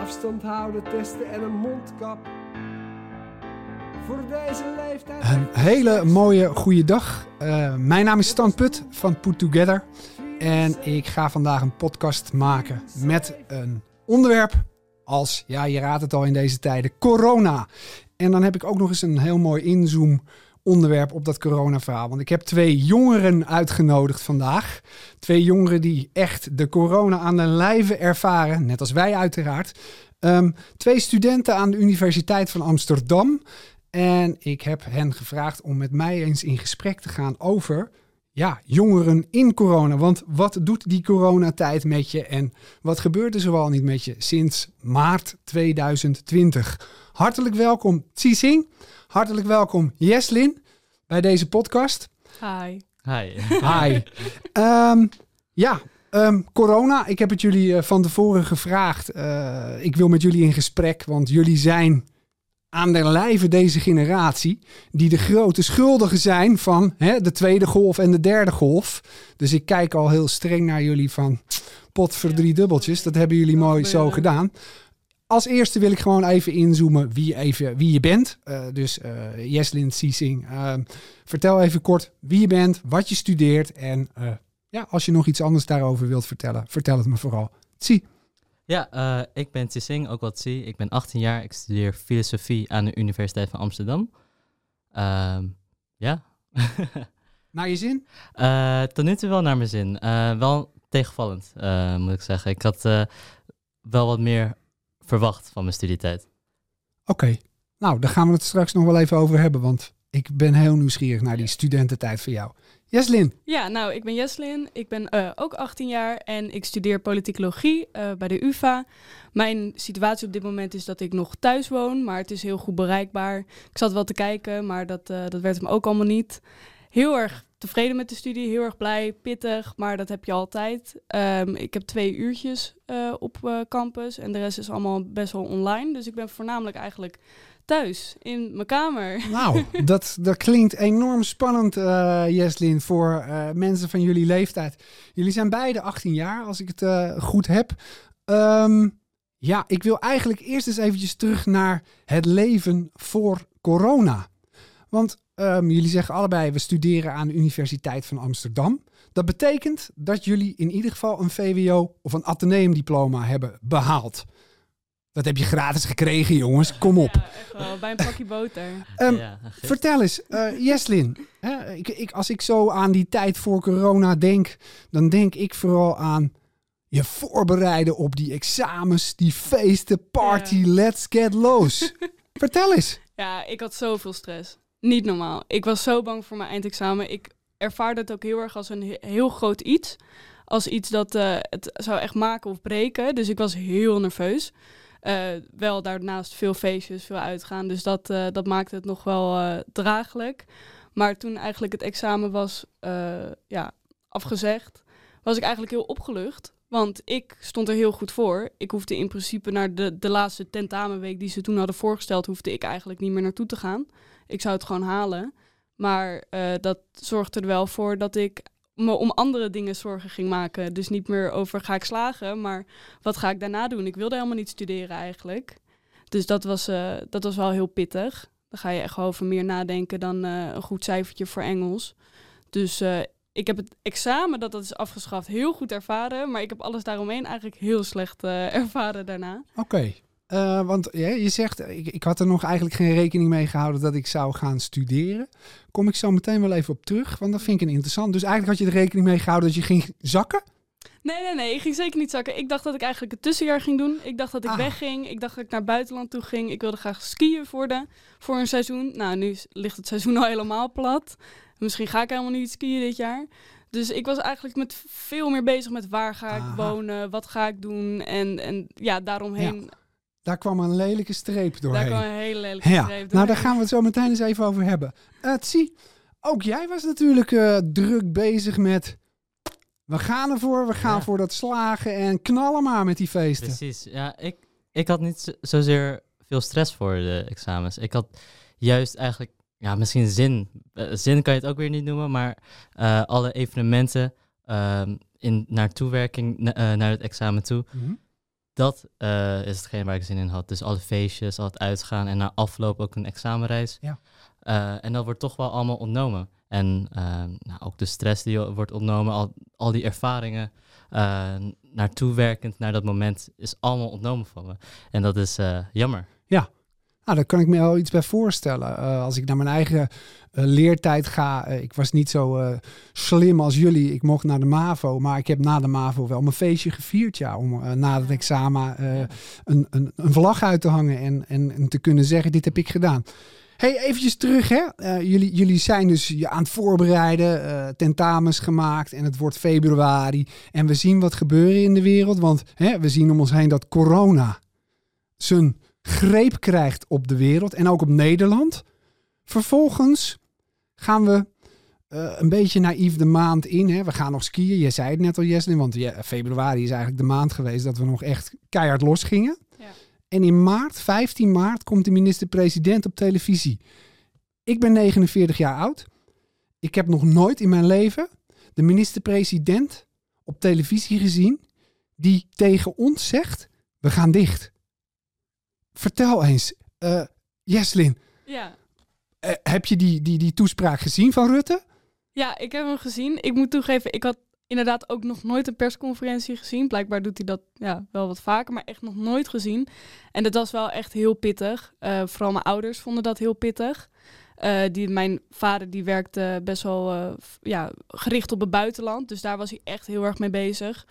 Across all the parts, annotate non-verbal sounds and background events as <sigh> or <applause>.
Afstand houden, testen en een mondkap. Voor deze leeftijd. Een hele mooie goede dag. Uh, mijn naam is Stan Put van Put Together. En ik ga vandaag een podcast maken met een onderwerp als, ja, je raadt het al in deze tijden, corona. En dan heb ik ook nog eens een heel mooi inzoom onderwerp op dat corona-verhaal. Want ik heb twee jongeren uitgenodigd vandaag. Twee jongeren die echt de corona aan de lijve ervaren, net als wij uiteraard. Um, twee studenten aan de Universiteit van Amsterdam. En ik heb hen gevraagd om met mij eens in gesprek te gaan over ja, jongeren in corona. Want wat doet die coronatijd met je en wat gebeurt er zoal niet met je sinds maart 2020? Hartelijk welkom, Sing. Hartelijk welkom, Jeslin, bij deze podcast. Hi. Hi. Hi. um, <laughs> ja, um, corona. Ik heb het jullie uh, van tevoren gevraagd. Uh, ik wil met jullie in gesprek, want jullie zijn aan de lijve deze generatie die de grote schuldigen zijn van hè, de tweede golf en de derde golf. Dus ik kijk al heel streng naar jullie van pot voor drie dubbeltjes. Dat hebben jullie mooi zo gedaan. Als eerste wil ik gewoon even inzoomen wie, even, wie je bent. Uh, dus uh, Jeslin Siesing, uh, vertel even kort wie je bent, wat je studeert. En ja, als je nog iets anders daarover wilt vertellen, vertel het me vooral. Zie. Ja, ik ben Tsing, ook wat zie. Ik ben 18 jaar, ik studeer filosofie aan de Universiteit van Amsterdam. Ehm, ja. <laughs> naar je zin? tot nu toe wel naar mijn zin. wel tegenvallend, moet ik zeggen. Ik had wel wat meer verwacht van mijn studietijd. Oké, nou, daar gaan we het straks nog wel even over hebben, want ik ben heel nieuwsgierig naar die studententijd voor jou. Jeslin. Ja, nou, ik ben Jeslin. Ik ben uh, ook 18 jaar en ik studeer politicologie uh, bij de UvA. Mijn situatie op dit moment is dat ik nog thuis woon, maar het is heel goed bereikbaar. Ik zat wel te kijken, maar dat, uh, dat werd hem ook allemaal niet. Heel erg tevreden met de studie, heel erg blij, pittig, maar dat heb je altijd. Um, ik heb twee uurtjes uh, op uh, campus en de rest is allemaal best wel online. Dus ik ben voornamelijk eigenlijk thuis in mijn kamer. Nou, dat, dat klinkt enorm spannend, uh, Jeslin, voor mensen van jullie leeftijd. Jullie zijn beide 18 jaar, als ik het goed heb. Um, ja, ik wil eigenlijk eerst eens eventjes terug naar het leven voor corona. Want Um, jullie zeggen allebei, we studeren aan de Universiteit van Amsterdam. Dat betekent dat jullie in ieder geval een VWO of een ateneumdiploma hebben behaald. Dat heb je gratis gekregen, jongens. Kom op. Ja, echt wel. Bij een pakje boter. Um, <laughs> ja, vertel eens, uh, Jeslin. Hè, ik, ik, als ik zo aan die tijd voor corona denk, dan denk ik vooral aan je voorbereiden op die examens, die feesten, party, ja. let's get los. <laughs> Vertel eens. Ja, ik had zoveel stress. Niet normaal. Ik was zo bang voor mijn eindexamen. Ik ervaarde het ook heel erg als een heel groot iets. Als iets dat uh, het zou echt maken of breken. Dus ik was heel nerveus. Uh, wel daarnaast veel feestjes, veel uitgaan. Dus dat, uh, dat maakte het nog wel draaglijk. Maar toen eigenlijk het examen was ja, afgezegd, was ik eigenlijk heel opgelucht. Want ik stond er heel goed voor. Ik hoefde in principe naar de, de laatste tentamenweek die ze toen hadden voorgesteld, hoefde ik eigenlijk niet meer naartoe te gaan. Ik zou het gewoon halen. Maar uh, dat zorgde er wel voor dat ik me om andere dingen zorgen ging maken. Dus niet meer over ga ik slagen, maar wat ga ik daarna doen? Ik wilde helemaal niet studeren eigenlijk. Dus dat was, uh, dat was wel heel pittig. Dan ga je echt over meer nadenken dan uh, een goed cijfertje voor Engels. Dus ik heb het examen dat dat is afgeschaft heel goed ervaren, maar ik heb alles daaromheen eigenlijk heel slecht ervaren daarna. Oké. Okay. Uh, want ja, je zegt, ik, ik had er nog eigenlijk geen rekening mee gehouden dat ik zou gaan studeren. Kom ik zo meteen wel even op terug, want dat vind ik een interessant. Dus eigenlijk had je er rekening mee gehouden dat je ging zakken? Nee, nee, nee. Ik ging zeker niet zakken. Ik dacht dat ik eigenlijk het tussenjaar ging doen. Ik dacht dat ik ah. wegging. Ik dacht dat ik naar buitenland toe ging. Ik wilde graag skiën voor, de, voor een seizoen. Nou, nu ligt het seizoen al helemaal plat. Misschien ga ik helemaal niet skiën dit jaar. Dus ik was eigenlijk met veel meer bezig met waar ga ik wonen, wat ga ik doen. En, en ja, daaromheen ja. Daar kwam een lelijke streep doorheen. Daar kwam een hele lelijke ja. streep doorheen. Nou, daar gaan we het zo meteen eens even over hebben. Tsie, ook jij was natuurlijk uh, druk bezig met... We gaan ervoor, we gaan ja. voor dat slagen en knallen maar met die feesten. Precies, ja. Ik, ik had niet zozeer veel stress voor de examens. Ik had juist eigenlijk, ja, misschien zin. Uh, zin kan je het ook weer niet noemen, maar alle evenementen in, naar toewerking, naar het examen toe... Mm -hmm dat eh, is hetgeen waar ik zin in had. Dus alle feestjes, al het uitgaan en na afloop ook een examenreis. Ja. Eh, en dat wordt toch wel allemaal ontnomen. En eh, nou, ook de stress die wordt ontnomen, al, al die ervaringen naartoe werkend naar dat moment, is allemaal ontnomen van me. En dat is jammer. Nou, daar kan ik me wel iets bij voorstellen. als ik naar mijn eigen leertijd ga, ik was niet zo slim als jullie. Ik mocht naar de MAVO, maar ik heb na de MAVO wel mijn feestje gevierd. Ja, om na het examen een, een, een vlag uit te hangen en, en, en te kunnen zeggen, dit heb ik gedaan. Hey, eventjes terug. Hè? Jullie, jullie zijn dus je aan het voorbereiden, tentamens gemaakt en het wordt februari. En we zien wat gebeuren in de wereld, want hè, we zien om ons heen dat corona zijn greep krijgt op de wereld en ook op Nederland. Vervolgens gaan we uh, een beetje naïef de maand in. Hè? We gaan nog skiën. Je zei het net al, Jesslyn, want ja, februari is eigenlijk de maand geweest dat we nog echt keihard los gingen. En in maart, 15 maart, komt de minister-president op televisie. Ik ben 49 jaar oud. Ik heb nog nooit in mijn leven de minister-president op televisie gezien die tegen ons zegt: we gaan dicht. Vertel eens, uh, Jeslin. Ja. Uh, heb je die, die, die toespraak gezien van Rutte? Ja, ik heb hem gezien. Ik moet toegeven, ik had inderdaad ook nog nooit een persconferentie gezien. Blijkbaar doet hij dat ja, wel wat vaker, maar echt nog nooit gezien. En dat was wel echt heel pittig. Uh, vooral mijn ouders vonden dat heel pittig. Uh, die, mijn vader die werkte best wel uh, ja, gericht op het buitenland. Dus daar was hij echt heel erg mee bezig.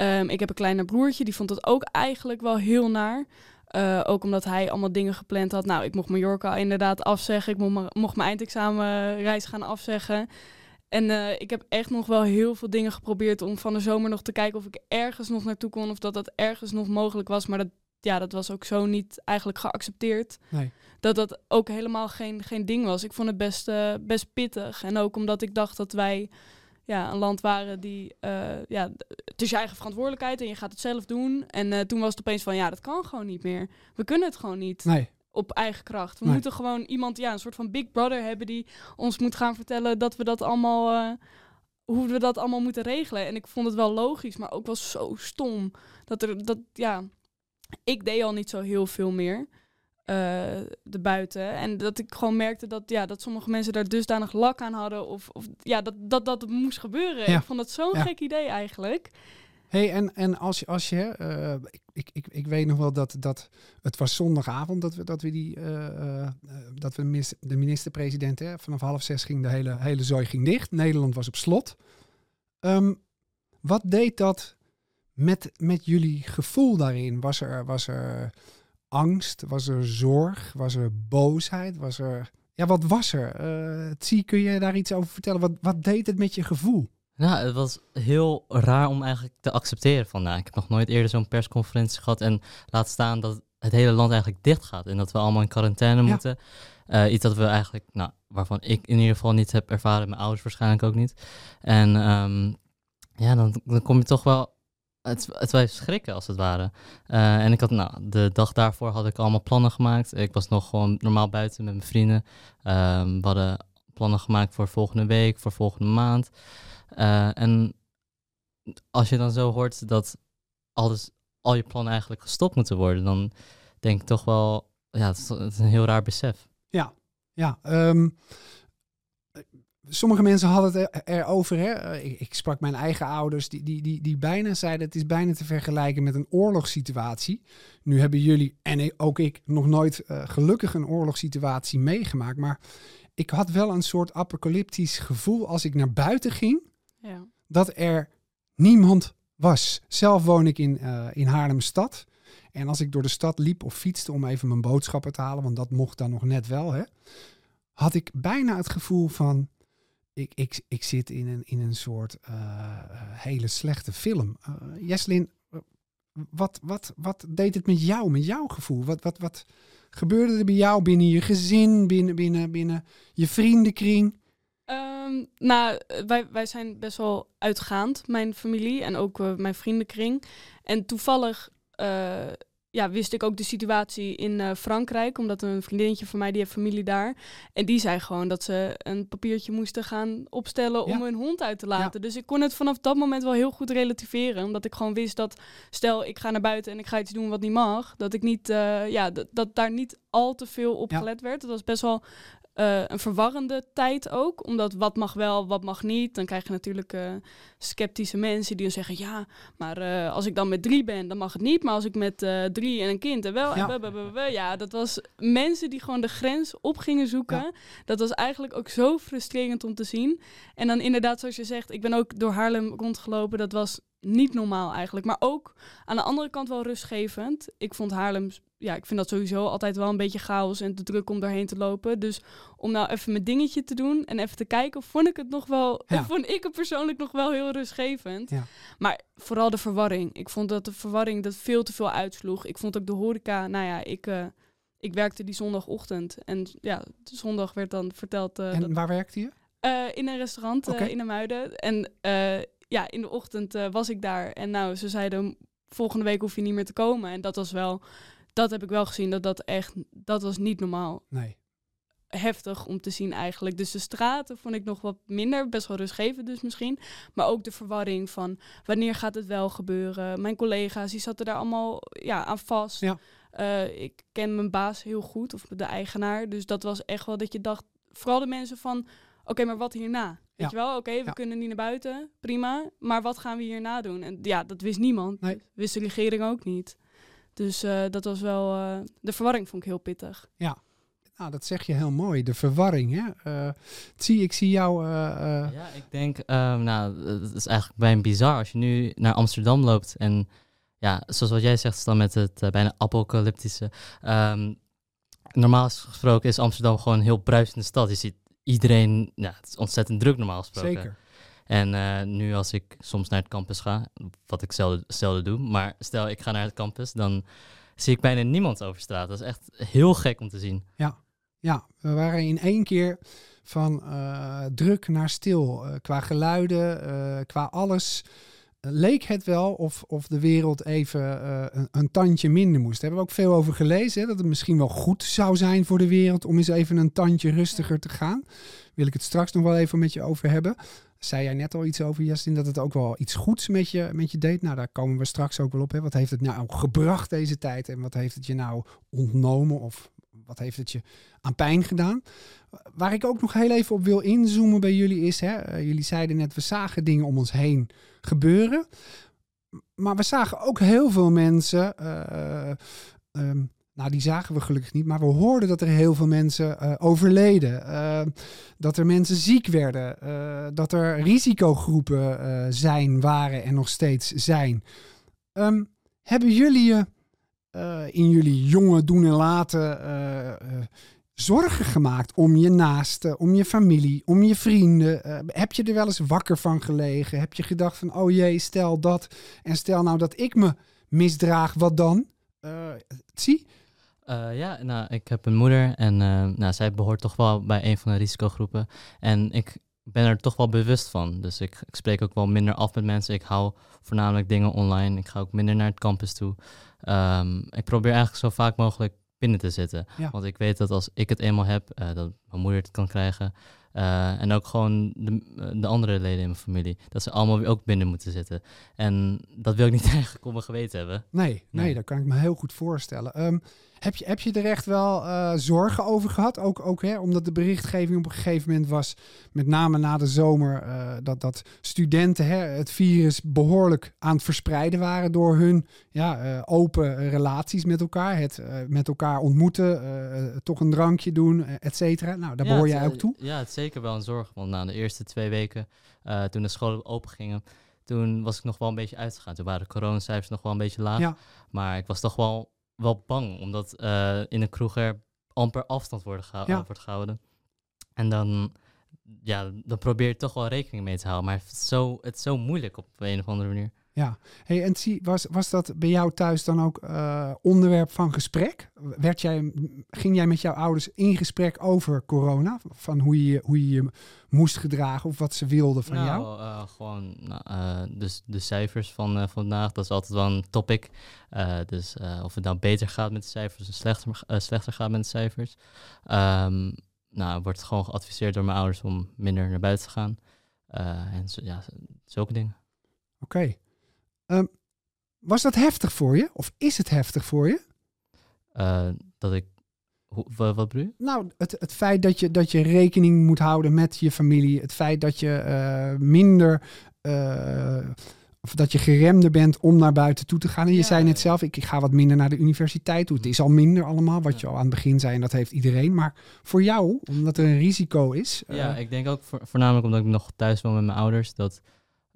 Um, ik heb een kleiner broertje, die vond het ook eigenlijk wel heel naar. Uh, ook omdat hij allemaal dingen gepland had. Nou, ik mocht Mallorca inderdaad afzeggen. Ik mocht, mocht mijn eindexamenreis gaan afzeggen. En uh, ik heb echt nog wel heel veel dingen geprobeerd om van de zomer nog te kijken of ik ergens nog naartoe kon of dat dat ergens nog mogelijk was. Maar dat, ja, dat was ook zo niet eigenlijk geaccepteerd. Nee. Dat dat ook helemaal geen, geen ding was. Ik vond het best, uh, best pittig. En ook omdat ik dacht dat wij ja, een land waren die, uh, ja, het is je eigen verantwoordelijkheid en je gaat het zelf doen. En toen was het opeens van, ja, dat kan gewoon niet meer. We kunnen het gewoon niet. Nee op eigen kracht. We Nee. moeten gewoon iemand, ja, een soort van big brother hebben die ons moet gaan vertellen dat we dat allemaal, eh, hoe we dat allemaal moeten regelen. En ik vond het wel logisch, maar ook wel zo stom dat er, dat, ja, ik deed al niet zo heel veel meer. Eh de buiten. En dat ik gewoon merkte dat, ja, dat sommige mensen daar dusdanig lak aan hadden. Of, of ja, dat, dat dat moest gebeuren. Ja. Ik vond dat zo'n Ja. gek idee eigenlijk. Hey, en, en als je, als je eh, ik, ik, ik, ik weet nog wel dat, dat het was zondagavond dat we, dat we die, eh, dat we mis- de minister-president, hè, vanaf half zes ging de hele, hele zooi ging dicht. Nederland was op slot. Ehm, wat deed dat met, met jullie gevoel daarin? Was er, was er angst? Was er zorg? Was er boosheid? Was er, ja, wat was er? Eh Zie, kun je daar iets over vertellen? Wat, wat deed het met je gevoel? Nou, het was heel raar om eigenlijk te accepteren van, nou, ik heb nog nooit eerder zo'n persconferentie gehad en laat staan dat het hele land eigenlijk dicht gaat en dat we allemaal in quarantaine Ja. moeten. Eh, iets dat we eigenlijk, nou, waarvan ik in ieder geval niet heb ervaren, mijn ouders waarschijnlijk ook niet. En ehm, ja, dan, dan kom je toch wel, het, het wij schrikken als het ware. Eh, en ik had, nou, de dag daarvoor had ik allemaal plannen gemaakt. Ik was nog gewoon normaal buiten met mijn vrienden. Ehm, we hadden plannen gemaakt voor volgende week, voor volgende maand. Eh, en als je dan zo hoort dat alles, al je plannen eigenlijk gestopt moeten worden, dan denk ik toch wel, ja, het is, een heel raar besef. Ja, ehm, sommige mensen hadden het er- erover. Hè? Ik, ik sprak mijn eigen ouders, die, die, die, die bijna zeiden: het is bijna te vergelijken met een oorlogssituatie. Nu hebben jullie en ook ik nog nooit eh, gelukkig een oorlogssituatie meegemaakt. Maar ik had wel een soort apocalyptisch gevoel als ik naar buiten ging Ja. dat er niemand was. Zelf woon ik in, eh in Haarlemstad. En als ik door de stad liep of fietste om even mijn boodschappen te halen, want dat mocht dan nog net wel, hè, had ik bijna het gevoel van, ik, ik, ik zit in een, in een soort eh, eh, hele slechte film. Eh, wat, wat, wat deed het met jou, met jouw gevoel? Wat, wat, wat gebeurde er bij jou binnen je gezin, binnen, binnen, binnen je vriendenkring? Ehm, nou, wij, wij zijn best wel uitgaand, mijn familie en ook mijn vriendenkring. En toevallig, ja, wist ik ook de situatie in eh, Frankrijk, omdat een vriendinnetje van mij die heeft familie daar. En die zei gewoon dat ze een papiertje moesten gaan opstellen om Ja. hun hond uit te laten. Dus ik kon het vanaf dat moment wel heel goed relativeren, omdat ik gewoon wist dat stel ik ga naar buiten en ik ga iets doen wat niet mag, dat ik niet, eh, ja, dat, daar niet al te veel op gelet werd. Dat was best wel eh, een verwarrende tijd ook, omdat wat mag wel, wat mag niet. Dan krijg je natuurlijk eh, sceptische mensen die dan zeggen, ja, maar eh, als ik dan met drie ben, dan mag het niet. Maar als ik met drie en een kind en wel... Ja. En blablabla, ja, dat was mensen die gewoon de grens op gingen zoeken. Ja. Dat was eigenlijk ook zo frustrerend om te zien. En dan inderdaad, zoals je zegt, ik ben ook door Haarlem rondgelopen. Dat was niet normaal eigenlijk. Maar ook aan de andere kant wel rustgevend. Ik vond Haarlem, ja, ik vind dat sowieso altijd wel een beetje chaos en te druk om daarheen te lopen. Dus om nou even mijn dingetje te doen en even te kijken, vond ik het nog wel, <laughs> Ja. vond ik het persoonlijk nog wel heel rustgevend. Ja. Maar vooral de verwarring. Ik vond dat de verwarring dat veel te veel uitsloeg. Ik vond ook de horeca, nou ja, ik, eh, ik werkte die zondagochtend. En ja, de zondag werd dan verteld eh, dat En waar werkte je? eh, in een restaurant in de Muiden. En eh, ja, in de ochtend eh, was ik daar. En nou, ze zeiden, volgende week hoef je niet meer te komen. En dat was wel, dat heb ik wel gezien, dat dat echt, dat was niet normaal Nee. heftig om te zien eigenlijk. Dus de straten vond ik nog wat minder, best wel rustgevend dus misschien. Maar ook de verwarring van wanneer gaat het wel gebeuren. Mijn collega's, die zaten daar allemaal ja, aan vast. Ja. Eh, ik ken mijn baas heel goed, of de eigenaar. Dus dat was echt wel dat je dacht, vooral de mensen van... Oké, maar wat hierna? Ja. Weet je wel, oké, we Ja. kunnen niet naar buiten, prima. Maar wat gaan we hierna doen? En ja, dat wist niemand. Nee. Wist de regering ook niet. Dus eh, dat was wel... eh, de verwarring vond ik heel pittig. Nou, dat zeg je heel mooi. De verwarring, hè? Eh, zie, ik zie jou... eh, eh, Ja, ik denk, ehm, nou, het is eigenlijk bijna bizar als je nu naar Amsterdam loopt en ja, zoals wat jij zegt, dan met het bijna apocalyptische. ehm, normaal gesproken is Amsterdam gewoon een heel bruisende stad. Je ziet iedereen, ja, het is ontzettend druk normaal gesproken. zeker. En eh, nu als ik soms naar het campus ga, wat ik zelden, zelden doe, maar stel ik ga naar het campus, dan zie ik bijna niemand over straat. Dat is echt heel gek om te zien. Ja, we waren in één keer van eh, druk naar stil. eh, qua geluiden, qua alles. Leek het wel of, of de wereld even eh, een, een tandje minder moest. Daar hebben we ook veel over gelezen. Hè, dat het misschien wel goed zou zijn voor de wereld om eens even een tandje rustiger te gaan. Wil ik het straks nog wel even met je over hebben. Zei jij net al iets over, Justin, dat het ook wel iets goeds met je, met je deed? Nou, daar komen we straks ook wel op. Hè. Wat heeft het nou gebracht deze tijd en wat heeft het je nou ontnomen of wat heeft het je aan pijn gedaan? Waar ik ook nog heel even op wil inzoomen bij jullie is, hè, eh, jullie zeiden net, we zagen dingen om ons heen gebeuren. Maar we zagen ook heel veel mensen, eh, ehm, nou die zagen we gelukkig niet, maar we hoorden dat er heel veel mensen eh, overleden. dat er mensen ziek werden, dat er risicogroepen zijn, waren en nog steeds zijn. Ehm, hebben jullie je in jullie jonge doen en laten eh, eh, zorgen gemaakt om je naasten, om je familie, om je vrienden? Eh, heb je er wel eens wakker van gelegen? Heb je gedacht van, oh jee, stel dat en stel nou dat ik me misdraag, wat dan? Eh, zie? Eh, ja, nou, ik heb een moeder en eh, nou, zij behoort toch wel bij een van de risicogroepen. En ik ben er toch wel bewust van. Dus ik, ik spreek ook wel minder af met mensen. Ik hou voornamelijk dingen online. Ik ga ook minder naar het campus toe. Ehm, ik probeer eigenlijk zo vaak mogelijk binnen te zitten. Ja. Want ik weet dat als ik het eenmaal heb, eh, dat mijn moeder het kan krijgen. Eh, en ook gewoon de, eh, de andere leden in mijn familie. Dat ze allemaal weer ook binnen moeten zitten. En dat wil ik niet <laughs> eigenlijk op mijn geweten hebben. Nee, nee, Nee. dat kan ik me heel goed voorstellen. Ehm, heb, je, heb je er echt wel eh, zorgen over gehad? Ook, ook hè, omdat de berichtgeving op een gegeven moment was, met name na de zomer, eh, dat, dat studenten hè, het virus behoorlijk aan het verspreiden waren door hun ja, eh, open relaties met elkaar. Het met elkaar ontmoeten, toch een drankje doen, et cetera. Nou, daar Ja, behoor jij ook toe. Ja, het is zeker wel een zorg. Want na de eerste twee weken, toen de scholen open gingen, toen was ik nog wel een beetje uitgegaan. Toen waren de coronacijfers nog wel een beetje laag. Ja. Maar ik was toch wel, wel bang, omdat eh, in een kroeg er amper afstand Ja. wordt gehouden. En dan, ja, dan probeer je toch wel rekening mee te houden. Maar het is zo, het is zo moeilijk op een of andere manier. Ja. Hey, en zie, was, was dat bij jou thuis dan ook eh, onderwerp van gesprek? Werd jij, ging jij met jouw ouders in gesprek over corona? Van hoe je hoe je, je moest gedragen of wat ze wilden van nou, jou? eh, gewoon nou, eh, dus de cijfers van vandaag, dat is altijd wel een topic. Dus of het nou beter gaat met de cijfers of slechter, slechter gaat met de cijfers. Ehm nou, wordt gewoon geadviseerd door mijn ouders om minder naar buiten te gaan. En zo, ja, zulke dingen. Oké. Ehm, was dat heftig voor je? Of is het heftig voor je? Eh, dat ik, hoe, wa- wat bedoel je? Nou, het, het feit dat je, dat je rekening moet houden met je familie. Het feit dat je eh, minder. eh, of dat je geremder bent om naar buiten toe te gaan. En je Ja, zei net zelf, ik, ik ga wat minder naar de universiteit toe. Het is al minder allemaal, wat je al aan het begin zei. En dat heeft iedereen. Maar voor jou, omdat er een risico is. Ja, ik denk ook voor- voornamelijk omdat ik nog thuis woon met mijn ouders, dat,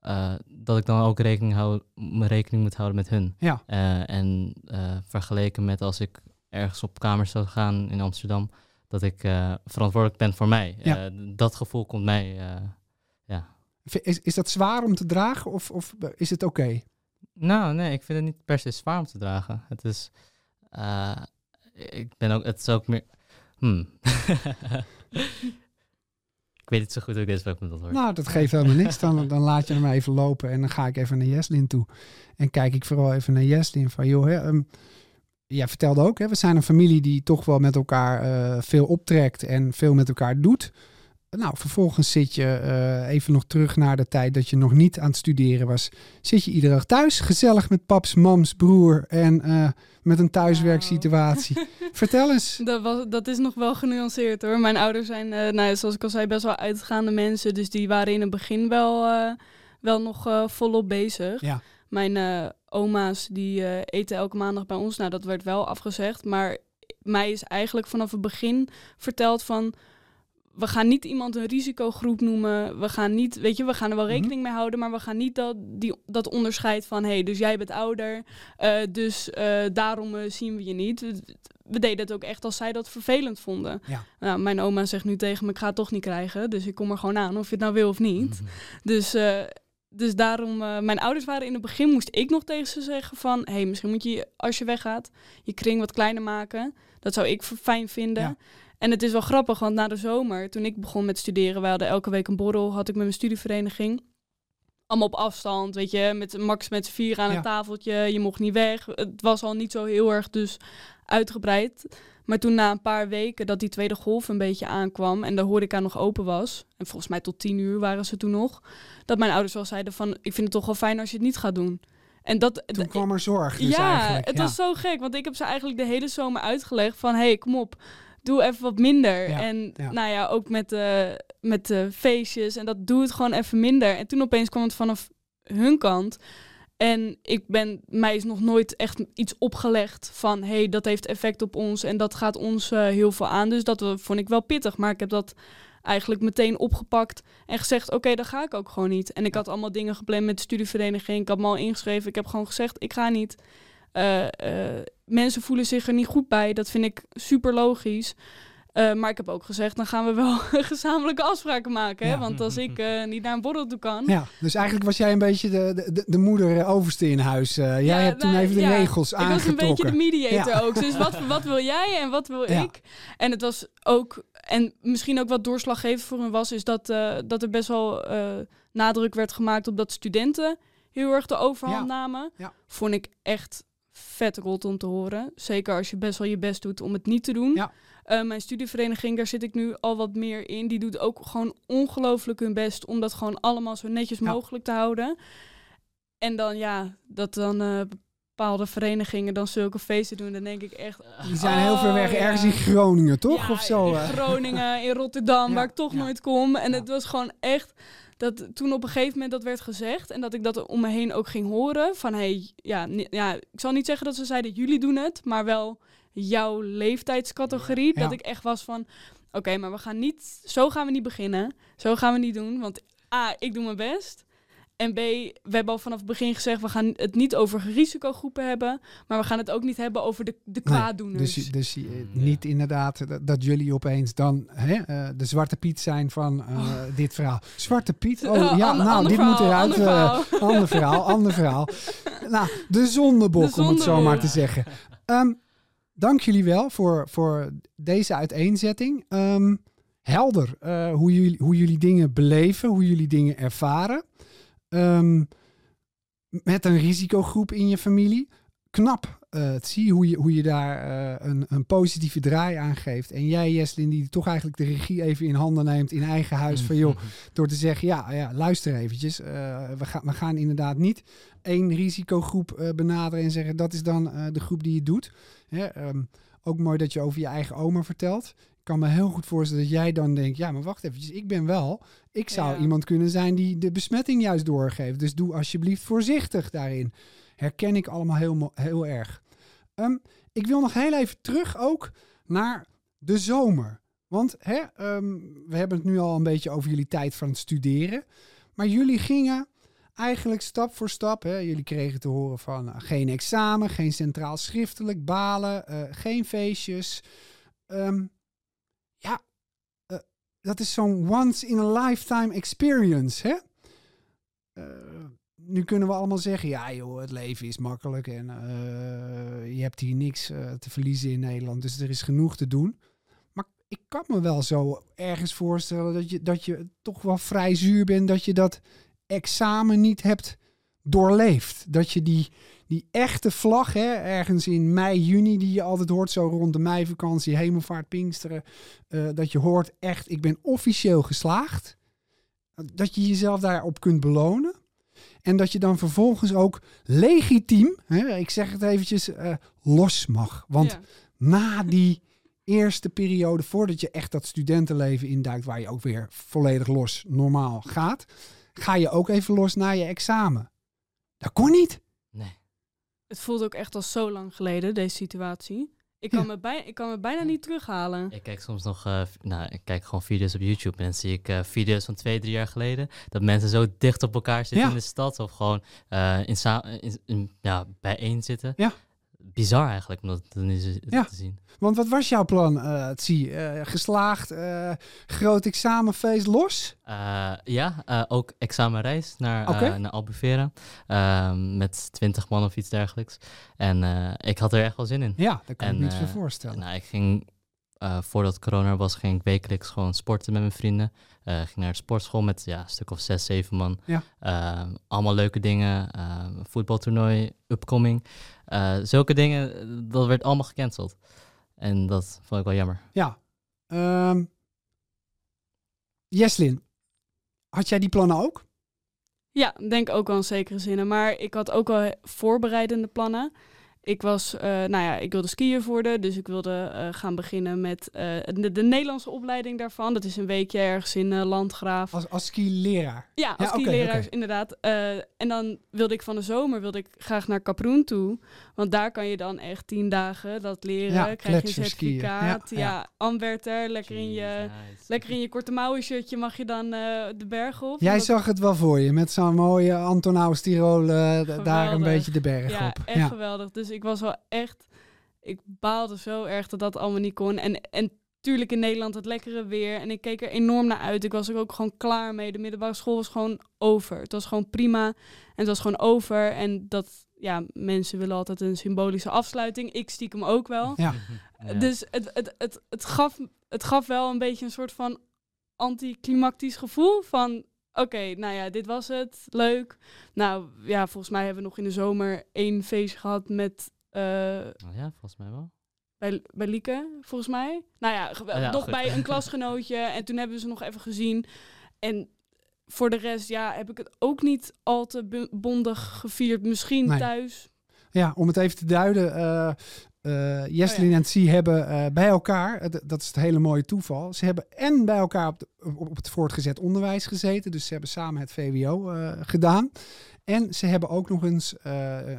eh, dat ik dan ook rekening, hou, rekening moet houden met hun. Ja. Eh, en eh, vergeleken met als ik ergens op kamers zou gaan in Amsterdam, dat ik verantwoordelijk ben voor mij. Ja. Dat gevoel komt mij. eh, is, is dat zwaar om te dragen of, of is het oké? nou, nee, ik vind het niet per se zwaar om te dragen. Het is. ik ben ook. Het is ook meer. Hmm. <laughs> weet niet zo goed ik deze vraag moet antwoorden. Nou, dat geeft helemaal niks. Dan, dan laat je hem even lopen en dan ga ik even naar Jeslin toe. En kijk ik vooral even naar Jeslin van, joh, hè, ehm, jij vertelde ook, hè, we zijn een familie die toch wel met elkaar eh, veel optrekt en veel met elkaar doet. Nou, vervolgens zit je eh, even nog terug naar de tijd dat je nog niet aan het studeren was. Zit je iedere dag thuis, gezellig met paps, mams, broer en eh, met een thuiswerksituatie. <laughs> Vertel eens. Dat, was, dat is nog wel genuanceerd hoor. Mijn ouders zijn, eh, nou, zoals ik al zei, best wel uitgaande mensen. Dus die waren in het begin wel, wel nog volop bezig. Ja. Mijn oma's die eten elke maandag bij ons. Nou, dat werd wel afgezegd. Maar mij is eigenlijk vanaf het begin verteld van... We gaan niet iemand een risicogroep noemen. We gaan niet, weet je, we gaan er wel Mhm. rekening mee houden. Maar we gaan niet dat, die, dat onderscheid van... hé, hey, dus jij bent ouder. eh, dus eh, daarom eh, zien we je niet. We deden het ook echt als zij dat vervelend vonden. Ja. Nou, mijn oma zegt nu tegen me, ik ga het toch niet krijgen. Dus ik kom er gewoon aan of je het nou wil of niet. Dus, eh, dus daarom, mijn ouders waren in het begin, moest ik nog tegen ze zeggen van... hé, hey, misschien moet je, als je weggaat, je kring wat kleiner maken. Dat zou ik fijn vinden. Ja. En het is wel grappig, want na de zomer, toen ik begon met studeren... we hadden elke week een borrel, had ik met mijn studievereniging. Allemaal op afstand, weet je, met max met vier aan Ja. een tafeltje. Je mocht niet weg. Het was al niet zo heel erg dus uitgebreid. Maar toen na een paar weken dat die tweede golf een beetje aankwam en de horeca nog open was, en volgens mij tot tien uur waren ze toen nog, dat mijn ouders wel zeiden van, ik vind het toch wel fijn als je het niet gaat doen. En dat, Toen kwam er zorg dus ja, eigenlijk. het ja. was zo gek, want ik heb ze eigenlijk de hele zomer uitgelegd van, hé, hey, kom op, doe even wat minder. Ja, en ja. nou ja, ook met, eh met de feestjes en dat doe het gewoon even minder. En toen opeens kwam het vanaf hun kant. En ik ben, mij is nog nooit echt iets opgelegd van, hey, dat heeft effect op ons en dat gaat ons eh, heel veel aan. Dus dat eh, vond ik wel pittig, maar ik heb dat eigenlijk meteen opgepakt en gezegd, oké, dan ga ik ook gewoon niet. En ik had allemaal dingen gepland met de studievereniging, ik had me al ingeschreven, ik heb gewoon gezegd, ik ga niet. Eh, eh, mensen voelen zich er niet goed bij, dat vind ik super logisch. Eh, maar ik heb ook gezegd, dan gaan we wel <laughs> gezamenlijke afspraken maken. Hè? Ja. Want als ik niet naar een borrel toe kan, Ja, dus eigenlijk was jij een beetje de, de, de moeder overste in huis. Jij Ja, hebt toen even de ja. regels Ik was een aangetrokken. beetje de mediator ook. Dus wat, wat wil jij en wat wil <laughs> ik? En het was ook, en misschien ook wat doorslaggevend voor me was, is dat, eh, dat er best wel eh, nadruk werd gemaakt op dat studenten heel erg de overhand namen. Ja. Vond ik echt vet rot om te horen. Zeker als je best wel je best doet om het niet te doen. Ja. Eh, mijn studievereniging, daar zit ik nu al wat meer in. Die doet ook gewoon ongelooflijk hun best om dat gewoon allemaal zo netjes mogelijk te houden. En dan ja, dat dan bepaalde verenigingen dan zulke feesten doen, dan denk ik echt. Die zijn heel ver weg, Oh, ergens in Groningen, toch? Ja, of zo? In eh? Groningen, in Rotterdam, Ja, waar ik toch ja. nooit kom. En het was gewoon echt dat toen op een gegeven moment dat werd gezegd en dat ik dat om me heen ook ging horen van hey, ja, ja, ik zal niet zeggen dat ze zeiden jullie doen het, maar wel jouw leeftijdscategorie, dat ik echt was van oké, maar we gaan niet zo gaan we niet beginnen. Zo gaan we niet doen, want A, ik doe mijn best. En B, we hebben al vanaf het begin gezegd, we gaan het niet over risicogroepen hebben, maar we gaan het ook niet hebben over de, de kwaaddoeners. Dus, dus eh, Mm, niet inderdaad dat, dat jullie opeens dan hè, eh, de Zwarte Piet zijn van eh, dit verhaal. Zwarte Piet? Oh <laughs> Oh, ja, nou, dit moet eruit. ander eh, verhaal. ander verhaal, ander verhaal. <laughs> Nou, de zondebok, De om het zo maar te zeggen. Ehm, dank jullie wel voor, voor deze uiteenzetting. Ehm, helder eh, hoe, jullie, hoe jullie dingen beleven, hoe jullie dingen ervaren. Ehm, met een risicogroep in je familie. Knap. eh zie je hoe je, hoe je daar eh, een, een positieve draai aan geeft. En jij, Jeslin, die toch eigenlijk de regie even in handen neemt in eigen huis. Van joh, <laughs> door te zeggen, ja, ja luister eventjes. eh, we, gaan, we gaan inderdaad niet één risicogroep benaderen en zeggen dat is dan de groep die het doet. Hè, ehm, ook mooi dat je over je eigen oma vertelt. Ik kan me heel goed voorstellen dat jij dan denkt, ja, maar wacht eventjes, ik ben wel. Ik zou Ja. iemand kunnen zijn die de besmetting juist doorgeeft. Dus doe alsjeblieft voorzichtig daarin. Herken ik allemaal heel, heel erg. Ehm, ik wil nog heel even terug ook naar de zomer. Want hè, ehm, we hebben het nu al een beetje over jullie tijd van het studeren. Maar jullie gingen eigenlijk stap voor stap. Hè, jullie kregen te horen van eh, geen examen, geen centraal schriftelijk, balen, eh, geen feestjes. Ehm, eh, dat is zo'n once in a lifetime experience. Hè? Eh, nu kunnen we allemaal zeggen, ja joh, het leven is makkelijk en eh, je hebt hier niks eh, te verliezen in Nederland, dus er is genoeg te doen. Maar ik kan me wel zo ergens voorstellen dat je, dat je toch wel vrij zuur bent dat je dat examen niet hebt doorleefd. Dat je die, die echte vlag, hè, ergens in mei, juni, die je altijd hoort, zo rond de meivakantie, hemelvaart, pinksteren, eh, dat je hoort echt, ik ben officieel geslaagd. Dat je jezelf daarop kunt belonen. En dat je dan vervolgens ook legitiem, hè, ik zeg het eventjes, eh, los mag. Want Ja. na die eerste periode, voordat je echt dat studentenleven induikt, waar je ook weer volledig los normaal gaat, ga je ook even los naar je examen. Dat kon niet. Het voelt ook echt al zo lang geleden, deze situatie. Ik kan, Ja. me, bij, ik kan me bijna niet terughalen. Ik kijk soms nog, eh, v- nou, ik kijk gewoon video's op YouTube en dan zie ik eh, video's van twee, drie jaar geleden. Dat mensen zo dicht op elkaar zitten Ja. in de stad of gewoon eh, in, sa- in, in- ja, bijeen zitten. Ja. Bizar eigenlijk om dat te, nu z- Ja. te zien. Want wat was jouw plan, eh zie? eh geslaagd, eh, groot examenfeest los? Eh, ja, eh, ook examenreis naar, eh, Oké. naar Albufeira ehm, met twintig man of iets dergelijks. En eh, ik had er echt wel zin in. Ja, dat kan ik En, me niet eh, zo voorstellen. Nou, ik ging, eh, voordat corona was, ging ik wekelijks gewoon sporten met mijn vrienden. Eh ging naar de sportschool met ja, een stuk of zes, zeven man. Ja. Eh, allemaal leuke dingen. eh, voetbaltoernooi, upcoming. Eh, zulke dingen, dat werd allemaal gecanceld. En dat vond ik wel jammer. Ja. Ehm Jeslin, had jij die plannen ook? Ja, denk ook wel in zekere zin. Maar ik had ook wel voorbereidende plannen. Ik was, eh, nou ja, ik wilde skiën worden, dus ik wilde eh, gaan beginnen met eh, de, de Nederlandse opleiding daarvan. Dat is een weekje ergens in Landgraaf. Als, als ski-leraar? Ja, als Ja, skileraar inderdaad. Eh, en dan wilde ik van de zomer wilde ik graag naar Kaproen toe. Want daar kan je dan echt tien dagen dat leren. Ja, krijg je een certificaat. Ja, Ja, ja. Amberter, lekker in je... Nice. Lekker in je korte mouwen shirtje mag je dan eh, de berg op. Jij zag het wel voor je, met zo'n mooie Antonaus Tirol, daar een beetje de berg Ja, op. echt geweldig. Dus ik was wel echt... Ik baalde zo erg dat dat allemaal niet kon. En, en tuurlijk in Nederland het lekkere weer. En ik keek er enorm naar uit. Ik was er ook gewoon klaar mee. De middelbare school was gewoon over. Het was gewoon prima. En het was gewoon over. En dat... Ja, mensen willen altijd een symbolische afsluiting. Ik stiekem ook wel. Ja. <laughs> Ja. Dus het, het, het, het, gaf, het gaf wel een beetje een soort van anticlimactisch gevoel van... Oké, nou ja, dit was het. Leuk. Nou ja, volgens mij hebben we nog in de zomer één feestje gehad met... eh, Oh ja, volgens mij wel. bij, bij Lieke, volgens mij. Nou ja, ge- Oh ja, nog goed. bij een <laughs> klasgenootje. En toen hebben we ze nog even gezien. En voor de rest, ja, heb ik het ook niet al te bondig gevierd. Misschien Nee. thuis. Ja, om het even te duiden. eh Oh ja. en Zie hebben eh, bij elkaar, dat is het hele mooie toeval. Ze hebben en bij elkaar op, de- op het voortgezet onderwijs gezeten. Dus ze hebben samen het VWO eh, gedaan. En ze hebben ook nog eens,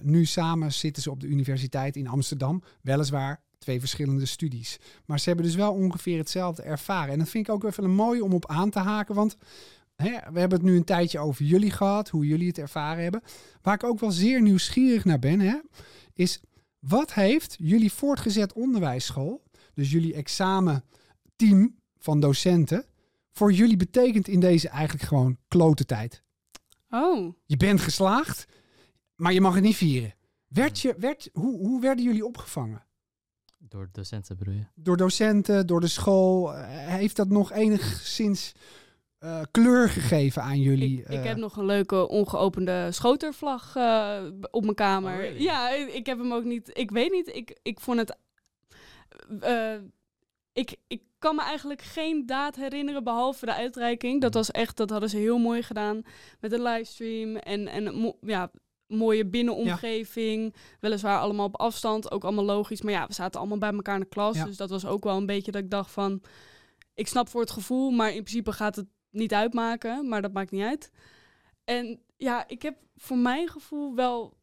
nu samen zitten ze op de universiteit in Amsterdam. Weliswaar twee verschillende studies. Maar ze hebben dus wel ongeveer hetzelfde ervaren. En dat vind ik ook even een mooi om op aan te haken. Want hè, we hebben het nu een tijdje over jullie gehad, hoe jullie het ervaren hebben. Waar ik ook wel zeer nieuwsgierig naar ben, hè, is wat heeft jullie voortgezet onderwijsschool, dus jullie examenteam van docenten, voor jullie betekend in deze eigenlijk gewoon klote tijd? Oh, Je bent geslaagd, maar je mag het niet vieren. Werd je, werd, hoe, hoe werden jullie opgevangen? Door docenten bedoel je? Door docenten, door de school? Eh, heeft dat nog enigszins eh, kleur gegeven aan jullie? ik, ik eh, heb nog een leuke ongeopende schotervlag eh, op mijn kamer. Oh, really? Ja, ik, ik heb hem ook niet. Ik weet niet. Ik, ik vond het. eh, ik, ik kan me eigenlijk geen daad herinneren behalve de uitreiking. Dat was echt, dat hadden ze heel mooi gedaan met een livestream en en ja mooie binnenomgeving. Weliswaar allemaal op afstand, ook allemaal logisch. Maar ja, we zaten allemaal bij elkaar in de klas, Ja. dus dat was ook wel een beetje dat ik dacht van, ik snap voor het gevoel, maar in principe gaat het niet uitmaken. Maar dat maakt niet uit. En ja, ik heb voor mijn gevoel wel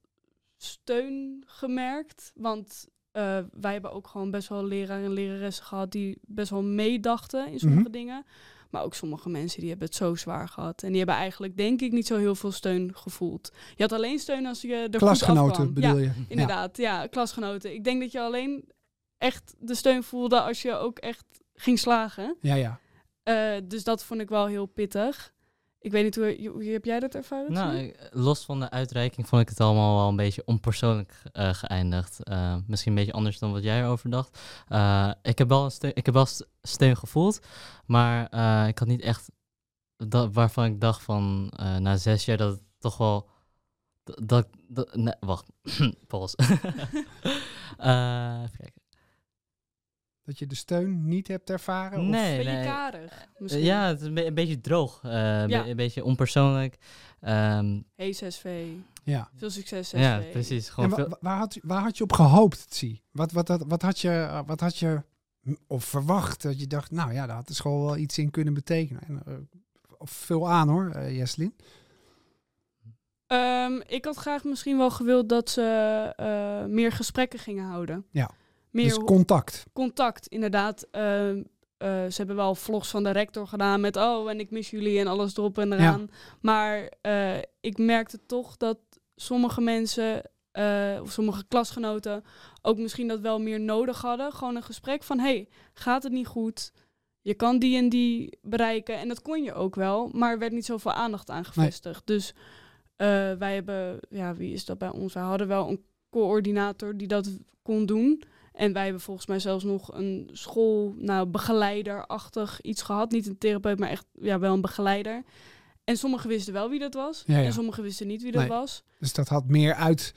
steun gemerkt. Want eh, wij hebben ook gewoon best wel leraren en leraressen gehad die best wel meedachten in sommige Mhm. dingen. Maar ook sommige mensen die hebben het zo zwaar gehad. En die hebben eigenlijk denk ik niet zo heel veel steun gevoeld. Je had alleen steun als je er goed Klasgenoten afkwam. bedoel ja, je? Inderdaad, ja. klasgenoten. Ik denk dat je alleen echt de steun voelde als je ook echt ging slagen. Ja, ja. Eh, dus dat vond ik wel heel pittig. Ik weet niet hoe, hoe heb jij dat ervaren? Nou, ik- los van de uitreiking vond ik het allemaal wel een beetje onpersoonlijk eh, geëindigd. Eh, misschien een beetje anders dan wat jij erover dacht. Eh, ik, heb wel een steun, ik heb wel st- steun gevoeld, maar eh, ik had niet echt dat, waarvan ik dacht van eh, na zes jaar dat het toch wel. Dat, dat, dat- nee, wacht, <clears throat> pauze. <laughs> Eh, even kijken. Dat je de steun niet hebt ervaren? Of? Nee, Beetje nee. karig, Eh, misschien. Ja, het is een, be- een beetje droog. eh, een, Ja. be- een beetje onpersoonlijk. Ehm, Hey 6V. Ja. Veel succes 6V. ja, precies. Gewoon wa- waar, had, waar had je op gehoopt, zie? Wat, wat, wat, wat, had je, wat had je of verwacht? Dat je dacht, nou ja, daar had de school wel iets in kunnen betekenen. En, eh, of veel aan hoor, Jeslin. Ehm, ik had graag misschien wel gewild dat ze eh, meer gesprekken gingen houden. Ja. Meer Dus contact. contact, inderdaad. Ehm, eh, ze hebben wel vlogs van de rector gedaan met oh, en ik mis jullie en alles erop en eraan. Maar eh, ik merkte toch dat sommige mensen, eh, of sommige klasgenoten, ook misschien dat wel meer nodig hadden. Gewoon een gesprek van hey, gaat het niet goed? Je kan die en die bereiken. En dat kon je ook wel, maar er werd niet zoveel aandacht aan gevestigd. Dus wij hebben, ja, wie is dat bij ons? Wij hadden wel een coördinator die dat kon doen. En wij hebben volgens mij zelfs nog een school, nou, begeleiderachtig iets gehad. Niet een therapeut, maar echt ja, wel een begeleider. En sommigen wisten wel wie dat was. Ja, ja. En sommigen wisten niet wie dat Nee. was. Dus dat had meer uit.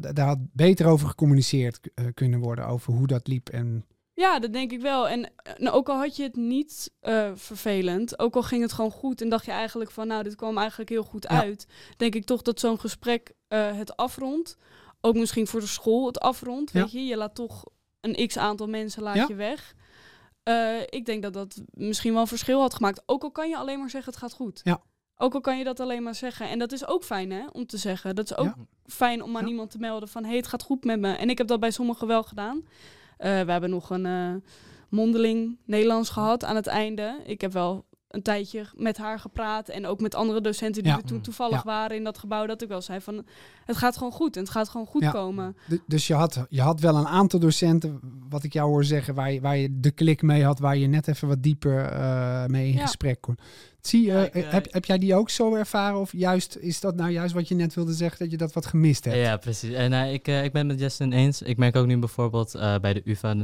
d- daar had beter over gecommuniceerd eh, kunnen worden. Over hoe dat liep. En Ja, dat denk ik wel. En eh, nou, ook al had je het niet vervelend, ook al ging het gewoon goed en dacht je eigenlijk van, nou, dit kwam eigenlijk heel goed Ja. uit, denk ik toch dat zo'n gesprek het afrondt. Ook misschien voor de school het afrondt, Ja. weet je. Je laat toch een x aantal mensen laat Ja. je weg. Eh, ik denk dat dat misschien wel een verschil had gemaakt. Ook al kan je alleen maar zeggen het gaat goed. Ja. Ook al kan je dat alleen maar zeggen. En dat is ook fijn hè, om te zeggen. Dat is ook Ja. fijn om aan Ja. iemand te melden van... hé, hey, het gaat goed met me. En ik heb dat bij sommigen wel gedaan. Eh, we hebben nog een eh, mondeling Nederlands gehad aan het einde. Ik heb wel een tijdje met haar gepraat. En ook met andere docenten die Ja. er toen toevallig Ja. waren in dat gebouw. Dat ik wel zei van, het gaat gewoon goed. En het gaat gewoon goed Ja. komen. d- dus je had, je had wel een aantal docenten, wat ik jou hoor zeggen, waar je, waar je de klik mee had. Waar je net even wat dieper eh, mee in Ja. gesprek kon. Zie, Ja, eh, ik, eh, heb, heb jij die ook zo ervaren? Of juist is dat nou juist wat je net wilde zeggen, dat je dat wat gemist hebt? Ja, precies. En ik, ik ben het met Justin eens. Ik merk ook nu bijvoorbeeld eh, bij de UvA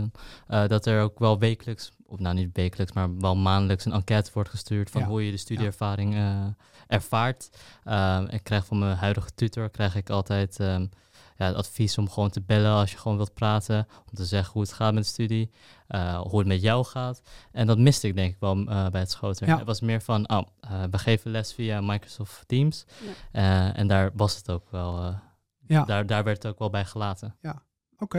eh, dat er ook wel wekelijks, of nou niet wekelijks, maar wel maandelijks een enquête wordt gestuurd van Ja. hoe je de studieervaring eh, ervaart. Ehm, ik krijg van mijn huidige tutor krijg ik altijd ehm, ja, het advies om gewoon te bellen als je gewoon wilt praten. Om te zeggen hoe het gaat met de studie, eh, hoe het met jou gaat. En dat miste ik denk ik wel eh, bij het schoten. Ja. Het was meer van, oh, eh, we geven les via Microsoft Teams. Ja. Eh, en daar was het ook wel... eh, Ja. daar, daar werd het ook wel bij gelaten. Oké.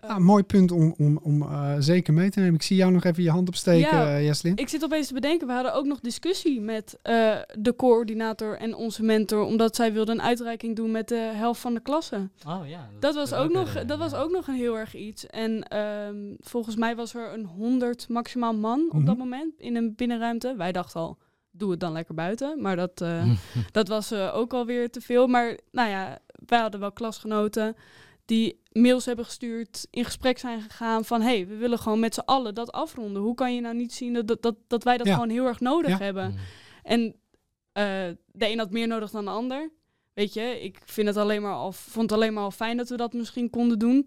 Eh, Nou, mooi punt om, om, om eh, zeker mee te nemen. Ik zie jou nog even je hand opsteken, Ja. eh, Jeslin. Ik zit opeens te bedenken, we hadden ook nog discussie met eh, de coördinator en onze mentor. Omdat zij wilde een uitreiking doen met de helft van de klasse. Oh ja. Dat was ook, nog, dat was ook nog een heel erg iets. En ehm, volgens mij was er een 100 maximaal man op dat Mhm. moment in een binnenruimte. Wij dachten al, doe het dan lekker buiten. Maar dat, eh, <laughs> dat was eh, ook alweer te veel. Maar nou ja, wij hadden wel klasgenoten die mails hebben gestuurd, in gesprek zijn gegaan van... hé, hey, we willen gewoon met z'n allen dat afronden. Hoe kan je nou niet zien dat, dat, dat wij dat Ja. gewoon heel erg nodig Ja. hebben? Mm. En eh, de een had meer nodig dan de ander. Weet je, ik vind het alleen maar al, vond het alleen maar al fijn dat we dat misschien konden doen.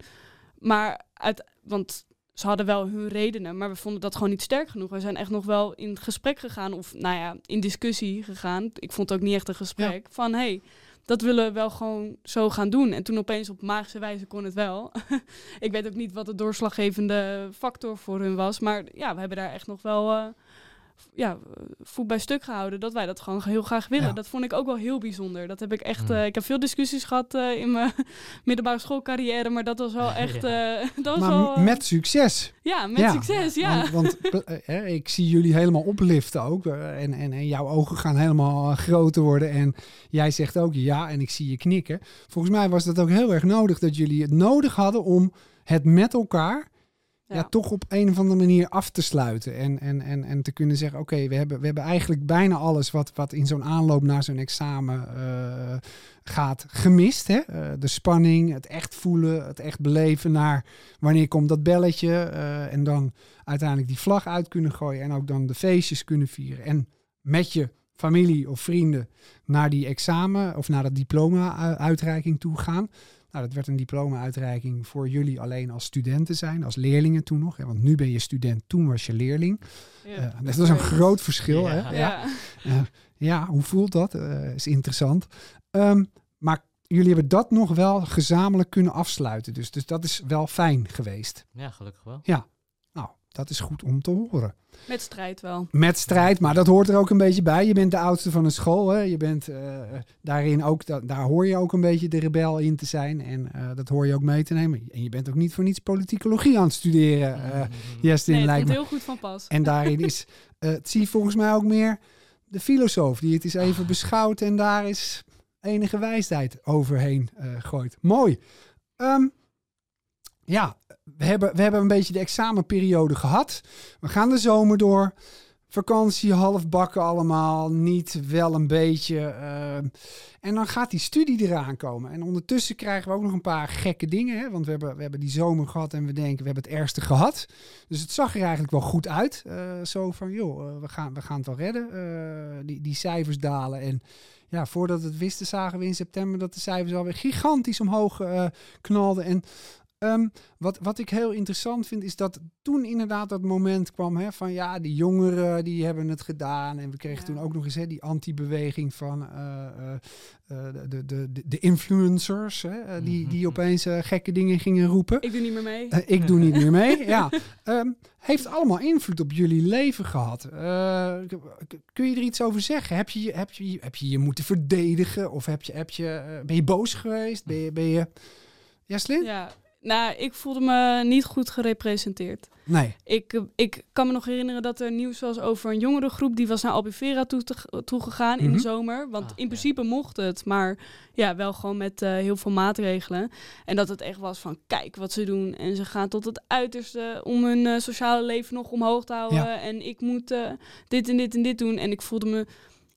Maar uit, want ze hadden wel hun redenen, maar we vonden dat gewoon niet sterk genoeg. We zijn echt nog wel in gesprek gegaan, of nou ja, in discussie gegaan. Ik vond het ook niet echt een gesprek. Van hé, hey, dat willen we wel gewoon zo gaan doen. En toen opeens op magische wijze kon het wel. <laughs> ik weet ook niet wat de doorslaggevende factor voor hun was. Maar ja, we hebben daar echt nog wel eh, ja, voet bij stuk gehouden dat wij dat gewoon heel graag willen. Ja. Dat vond ik ook wel heel bijzonder. Dat heb ik echt. Hmm. eh, ik heb veel discussies gehad eh, in mijn <laughs> middelbare schoolcarrière, maar dat was wel <laughs> echt. eh, <laughs> dat was Maar wel, met succes. ja, met succes, ja. Want, want, ik zie jullie helemaal opliften ook. En, en, en jouw ogen gaan helemaal groter worden. En jij zegt ook ja, en ik zie je knikken. Volgens mij was dat ook heel erg nodig dat jullie het nodig hadden om het met elkaar ja. Toch op een of andere manier af te sluiten. En, en, en, en te kunnen zeggen, oké, we, hebben, we hebben eigenlijk bijna alles wat, wat in zo'n aanloop naar zo'n examen eh, gaat gemist. Hè? Eh, de spanning, het echt voelen, het echt beleven naar wanneer komt dat belletje. eh, en dan uiteindelijk die vlag uit kunnen gooien en ook dan de feestjes kunnen vieren. En met je familie of vrienden naar die examen of naar dat diploma-uitreiking toe gaan. Nou, dat werd een diploma-uitreiking voor jullie alleen als studenten zijn, als leerlingen toen nog. Hè? Want nu ben je student, toen was je leerling. Ja. Eh, dat is een groot verschil. Ja. Hè? ja. Eh, ja, hoe voelt dat? Eh, is interessant. Ehm, maar jullie hebben dat nog wel gezamenlijk kunnen afsluiten. Dus, dus dat is wel fijn geweest. Ja, gelukkig wel. Nou, dat is goed om te horen. Met strijd wel. Met strijd, maar dat hoort er ook een beetje bij. Je bent de oudste van een school. Hè? Je bent eh, daarin ook, da- daar hoor je ook een beetje de rebel in te zijn. En eh, dat hoor je ook mee te nemen. En je bent ook niet voor niets politicologie aan het studeren. eh Jestin, Nee, het lijkt komt me. heel goed van pas. En daarin is, <laughs> eh het zie je volgens mij ook meer de filosoof die het is even beschouwt en daar is enige wijsheid overheen eh, gooit. Mooi. Ehm, ja, we hebben, we hebben een beetje de examenperiode gehad. We gaan de zomer door. Vakantie, half bakken allemaal. Niet wel een beetje. ehm. en dan gaat die studie eraan komen. En ondertussen krijgen we ook nog een paar gekke dingen. Hè? Want we hebben, we hebben die zomer gehad en we denken, we hebben het ergste gehad. Dus het zag er eigenlijk wel goed uit. Eh, zo van, joh, eh, we, gaan, we gaan het wel redden. Eh, die, die cijfers dalen. En ja, voordat we het wisten zagen we in september dat de cijfers alweer gigantisch omhoog eh, knalden. En ehm, wat, wat ik heel interessant vind, is dat toen inderdaad dat moment kwam hè, van ja, die jongeren die hebben het gedaan. En we kregen Ja. toen ook nog eens hè, die anti-beweging van eh, eh, eh, de, de, de, de influencers, hè, die, die opeens gekke dingen gingen roepen. Ik doe niet meer mee. Ik doe niet meer mee. <laughs> Ja. Ehm, heeft allemaal invloed op jullie leven gehad. Eh, kun je er iets over zeggen? Heb je, je- heb je, heb je je moeten verdedigen? Of heb je, heb je, ben je boos geweest? Ben je... Ben je... Jaslin? Ja, nou, ik voelde me niet goed gerepresenteerd. Nee. Ik, eh, ik kan me nog herinneren dat er nieuws was over een jongerengroep die was naar Albufeira toe, te- gegaan in Mhm. de zomer. Want Ah, in ja. principe mocht het, maar ja, wel gewoon met eh, heel veel maatregelen. En dat het echt was van kijk wat ze doen. En ze gaan tot het uiterste om hun eh, sociale leven nog omhoog te houden. Ja. En ik moet eh, dit en dit en dit doen. En ik voelde me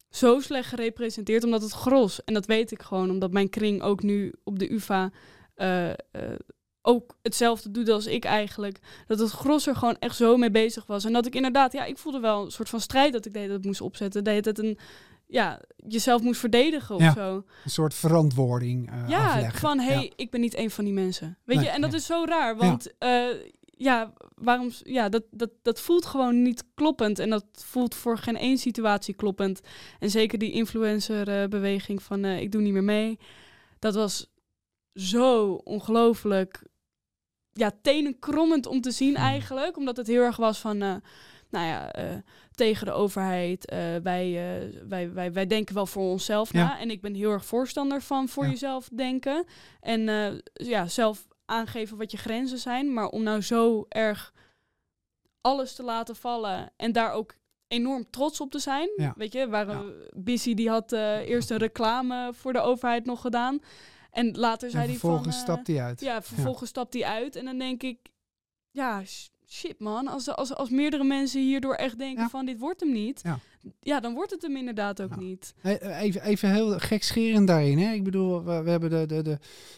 zo slecht gerepresenteerd omdat het gros. En dat weet ik gewoon, omdat mijn kring ook nu op de UvA... eh, eh, ook hetzelfde doet als ik eigenlijk. Dat het gros er gewoon echt zo mee bezig was. En dat ik inderdaad, ja, ik voelde wel een soort van strijd dat ik deed dat moest opzetten. Dat het een, ja, jezelf moest verdedigen of Ja. zo. Een soort verantwoording eh, Ja, afleggen. van hé, hey, Ja. ik ben niet een van die mensen. Weet Nee, je, en dat ja. is zo raar, want ja, ja waarom, ja, dat, dat, dat voelt gewoon niet kloppend. En dat voelt voor geen één situatie kloppend. En zeker die influencer-beweging van eh, ik doe niet meer mee. Dat was zo ongelooflijk, ja, tenenkrommend om te zien Hmm. eigenlijk. Omdat het heel erg was van, eh, nou ja, eh, tegen de overheid. eh, wij, wij, wij, wij denken wel voor onszelf Ja. na. En ik ben heel erg voorstander van voor Ja. jezelf denken. En ja, zelf aangeven wat je grenzen zijn. Maar om nou zo erg alles te laten vallen en daar ook enorm trots op te zijn. Ja. Weet je, waar Busy die had eerst een reclame voor de overheid nog gedaan. En later zei En hij van... vervolgens eh, stapt hij uit. Ja, vervolgens stapt hij uit. En dan denk ik, ja, sh- shit man, als, als, als meerdere mensen hierdoor echt denken Ja. van dit wordt hem niet, Ja. ja, dan wordt het hem inderdaad ook niet. Even, even heel gekscherend daarin. Hè? Ik bedoel, we, we hebben de, de, de,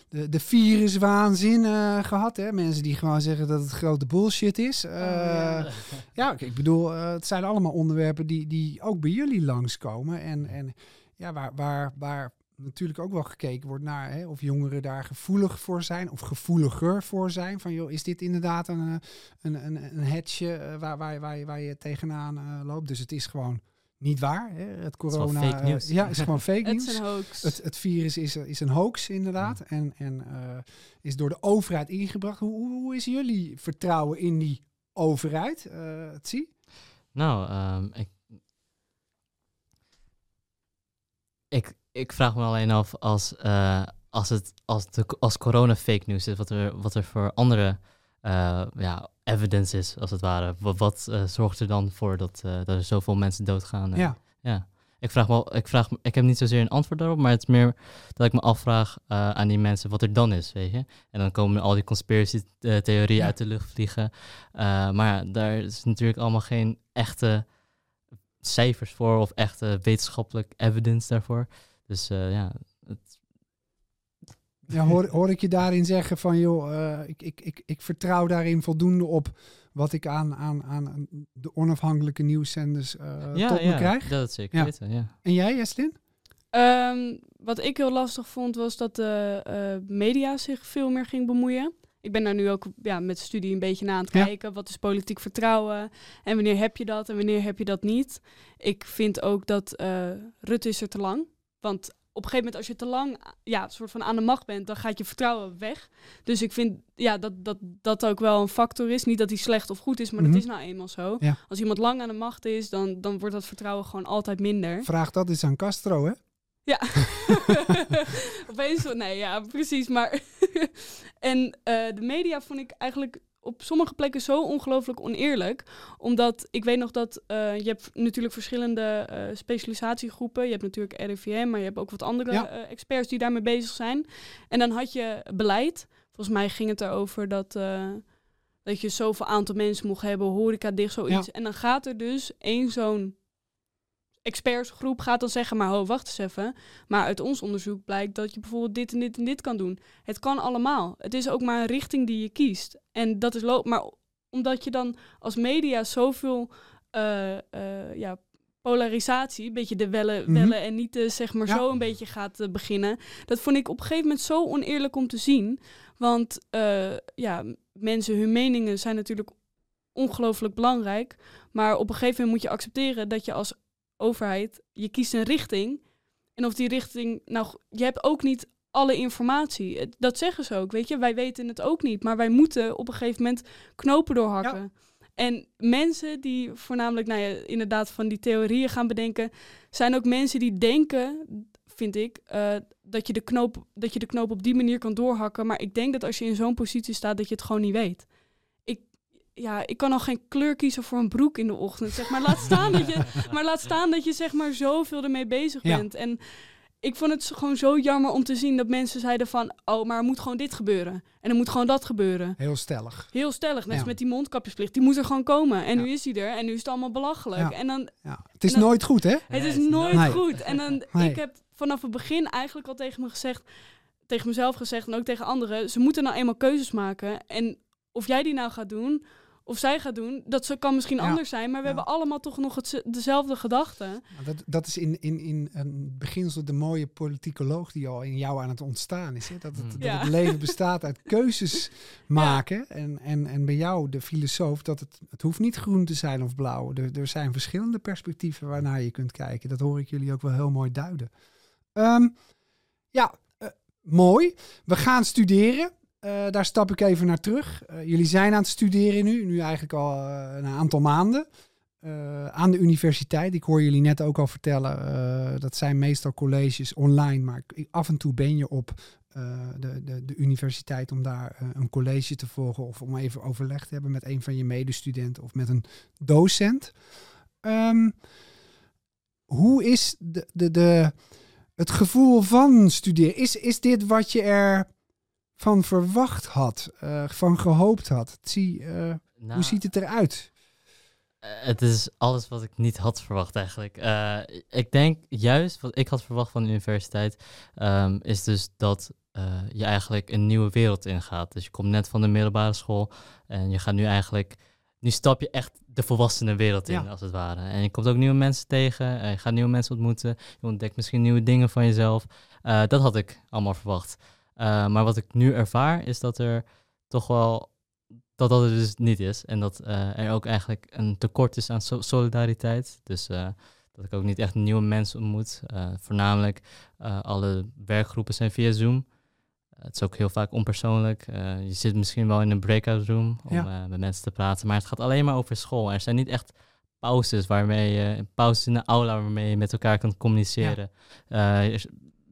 de, de viruswaanzin eh, gehad. Hè? Mensen die gewoon zeggen dat het grote bullshit is. Eh, ja. <laughs> ja, ik bedoel, het zijn allemaal onderwerpen die, die ook bij jullie langskomen. En, en ja, waar, waar, waar natuurlijk ook wel gekeken wordt naar hè, of jongeren daar gevoelig voor zijn of gevoeliger voor zijn. Van joh, is dit inderdaad een, eh, een, een, een hetje eh, waar, waar, waar, je, waar je tegenaan eh, loopt? Dus het is gewoon niet waar. Hè? Het is corona. fake nieuws. ja, is gewoon <laughs> fake Het nieuws. is een hoax. Het, het virus is, is een hoax, inderdaad. En, en eh, is door de overheid ingebracht. Hoe, hoe, hoe is jullie vertrouwen in die overheid? Eh het zie? Nou, ehm, ik, ik, ik vraag me alleen af als, eh, als, het, als, de, als corona fake news is, wat er, wat er voor andere eh, ja, evidence is, als het ware. Wat, wat eh, zorgt er dan voor dat, dat er zoveel mensen doodgaan? Ja. ja. Ik vraag me, ik vraag ik heb niet zozeer een antwoord daarop, maar het is meer dat ik me afvraag aan die mensen wat er dan is, weet je. En dan komen al die conspiracy-theorieën Ja. uit de lucht vliegen. Maar daar is natuurlijk allemaal geen echte cijfers voor of echte wetenschappelijk evidence daarvoor. Dus eh, ja, het, Ja, hoor, hoor ik je daarin zeggen van, joh, eh, ik, ik, ik, ik vertrouw daarin voldoende op wat ik aan, aan, aan de onafhankelijke nieuwszenders eh, ja, tot me ja, krijg. dat is zeker Ja. weten, ja. En jij, Jesslyn? Ehm, wat ik heel lastig vond, was dat de eh, media zich veel meer ging bemoeien. Ik ben daar nu ook ja, met studie een beetje naar aan het Ja. kijken. Wat is politiek vertrouwen? En wanneer heb je dat en wanneer heb je dat niet? Ik vind ook dat eh Rutte is er te lang. Want op een gegeven moment als je te lang ja, soort van aan de macht bent, dan gaat je vertrouwen weg. Dus ik vind ja, dat, dat dat ook wel een factor is. Niet dat hij slecht of goed is, maar Mhm. dat is nou eenmaal zo. Ja. Als iemand lang aan de macht is, dan, dan wordt dat vertrouwen gewoon altijd minder. Vraag dat eens aan Castro, hè? Ja. <laughs> <laughs> Opeens, nee, ja, precies. Maar <laughs> en eh, de media vond ik eigenlijk op sommige plekken zo ongelooflijk oneerlijk. Omdat ik weet nog dat eh, je hebt natuurlijk verschillende eh, specialisatiegroepen. Je hebt natuurlijk RIVM, maar je hebt ook wat andere Ja. eh, experts die daarmee bezig zijn. En dan had je beleid. Volgens mij ging het erover dat, dat je zoveel aantal mensen mocht hebben, horeca dicht, zoiets. En dan gaat er dus één zo'n expertsgroep gaat dan zeggen, maar ho, wacht eens even. Maar uit ons onderzoek blijkt dat je bijvoorbeeld dit en dit en dit kan doen. Het kan allemaal. Het is ook maar een richting die je kiest. En dat is lo maar omdat je dan als media zoveel eh, ja, polarisatie, een beetje de wellen, wellen en niet de, zeg maar Ja. zo een beetje gaat eh, beginnen. Dat vond ik op een gegeven moment zo oneerlijk om te zien. Want ja, mensen, hun meningen zijn natuurlijk ongelooflijk belangrijk. Maar op een gegeven moment moet je accepteren dat je als overheid, je kiest een richting. En of die richting, nou, je hebt ook niet alle informatie. Het- Dat zeggen ze ook, weet je. Wij weten het ook niet, maar wij moeten op een gegeven moment knopen doorhakken. En mensen die voornamelijk, nou ja, inderdaad van die theorieën gaan bedenken, zijn ook mensen die denken, vind ik, eh, dat, je de knoop, dat je de knoop op die manier kan doorhakken. Maar ik denk dat als je in zo'n positie staat, dat je het gewoon niet weet. Ja, ik kan al geen kleur kiezen voor een broek in de ochtend. Zeg maar, laat staan dat je, <laughs> maar laat staan dat je zeg maar zoveel ermee bezig Ja. bent. En ik vond het gewoon zo jammer om te zien dat mensen zeiden van, oh, maar er moet gewoon dit gebeuren. En er moet gewoon dat gebeuren. Heel stellig. Heel stellig, net Ja. met die mondkapjesplicht. Die moet er gewoon komen. En Ja. nu is die er. En nu is het allemaal belachelijk. Ja. En dan, Ja. Het is En dan- nooit goed, hè? het is het is nooit goed. En dan, <laughs> Nee. ik heb vanaf het begin eigenlijk al tegen me gezegd, tegen mezelf gezegd en ook tegen anderen, ze moeten nou eenmaal keuzes maken. En of jij die nou gaat doen, of zij gaat doen, dat ze- kan misschien Ja. anders zijn. Maar we Ja. hebben allemaal toch nog het, dezelfde gedachten. Dat, dat is in, in, in een beginsel de mooie politicoloog die al in jou aan het ontstaan is. Hè? Dat, het, Mm. dat Ja. het leven bestaat uit <laughs> keuzes maken. En, en, en bij jou, de filosoof, dat het, het hoeft niet groen te zijn of blauw. Er, er zijn verschillende perspectieven waarnaar je kunt kijken. Dat hoor ik jullie ook wel heel mooi duiden. Ehm, ja, eh, mooi. We gaan studeren. Eh, daar stap ik even naar terug. Eh, jullie zijn aan het studeren nu, nu eigenlijk al eh, een aantal maanden. Aan de universiteit. Ik hoor jullie net ook al vertellen, dat zijn meestal colleges online, maar af en toe ben je op de, de, de universiteit om daar een college te volgen of om even overleg te hebben met een van je medestudenten of met een docent. Ehm, hoe is de, de, de, het gevoel van studeren? Is, is dit wat je er van verwacht had, eh, van gehoopt had? Zie, eh, Nou, Hoe ziet het eruit? Eh, Het is alles wat ik niet had verwacht eigenlijk. Ik denk juist wat ik had verwacht van de universiteit, ehm, is dus dat je eigenlijk een nieuwe wereld ingaat. Dus je komt net van de middelbare school en je gaat nu eigenlijk, nu stap je echt de volwassene wereld in, Ja. als het ware. En je komt ook nieuwe mensen tegen, je gaat nieuwe mensen ontmoeten, je ontdekt misschien nieuwe dingen van jezelf. Dat had ik allemaal verwacht. Eh, maar wat ik nu ervaar, is dat er toch wel dat dat er dus niet is. En dat eh, er ook eigenlijk een tekort is aan so- solidariteit. Dus eh, dat ik ook niet echt nieuwe mensen ontmoet. Voornamelijk alle werkgroepen zijn via Zoom. Het is ook heel vaak onpersoonlijk. Je zit misschien wel in een breakout room om Ja. met mensen te praten. Maar het gaat alleen maar over school. Er zijn niet echt pauzes waarmee je, pauzes in de aula waarmee je met elkaar kan communiceren. Ja, er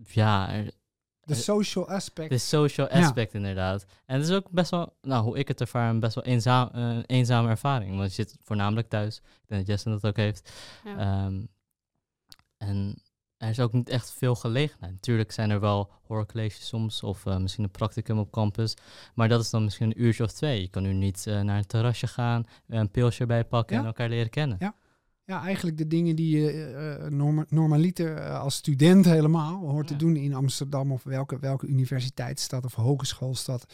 ja er- De social aspect. de social Ja. aspect inderdaad. En het is ook best wel, nou, hoe ik het ervaar, een best wel eenzaam, eh, een eenzame ervaring. Want je zit voornamelijk thuis. Ik denk dat Jesse dat ook heeft. Ja. Ehm, en er is ook niet echt veel gelegenheid. Natuurlijk zijn er wel hoorcolleges soms, of eh, misschien een practicum op campus. Maar dat is dan misschien een uurtje of twee. Je kan nu niet eh, naar een terrasje gaan, een pilsje erbij pakken Ja. en elkaar leren kennen. Ja. Ja, eigenlijk de dingen die je norma- normaliter eh, als student helemaal hoort te doen in Amsterdam of welke, welke universiteitsstad of hogeschoolstad.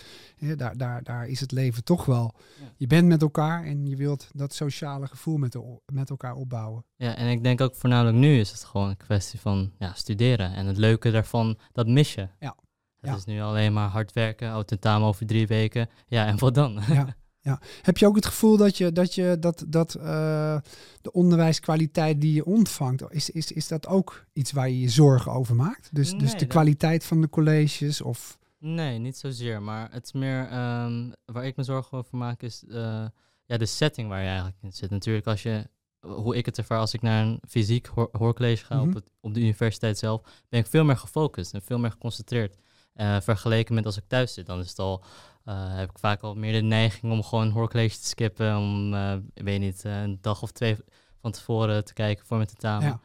daar, daar, daar is het leven toch wel. Ja. Je bent met elkaar en je wilt dat sociale gevoel met, de- met elkaar opbouwen. Ja, en ik denk ook voornamelijk nu is het gewoon een kwestie van ja, studeren. En het leuke daarvan, dat mis je. Ja. Het Ja. is nu alleen maar hard werken, tentamen over drie weken. Ja, en wat dan? Ja, <laughs> ja. Heb je ook het gevoel dat, je, dat, je, dat, dat eh, de onderwijskwaliteit die je ontvangt, is, is, is dat ook iets waar je je zorgen over maakt? Dus, dus de dat- kwaliteit van de colleges of... Nee, niet zozeer. Maar het is meer ehm, waar ik me zorgen over maak, is eh, ja, de setting waar je eigenlijk in zit. Natuurlijk, als je, hoe ik het ervaar, als ik naar een fysiek hoor- hoorcollege ga Mhm. op, het, op de universiteit zelf, ben ik veel meer gefocust en veel meer geconcentreerd. Eh, vergeleken met als ik thuis zit, dan is het al, eh, heb ik vaak al meer de neiging om gewoon een hoorcollege te skippen. Om, eh, ik weet niet, eh, een dag of twee van tevoren te kijken voor mijn tentamen.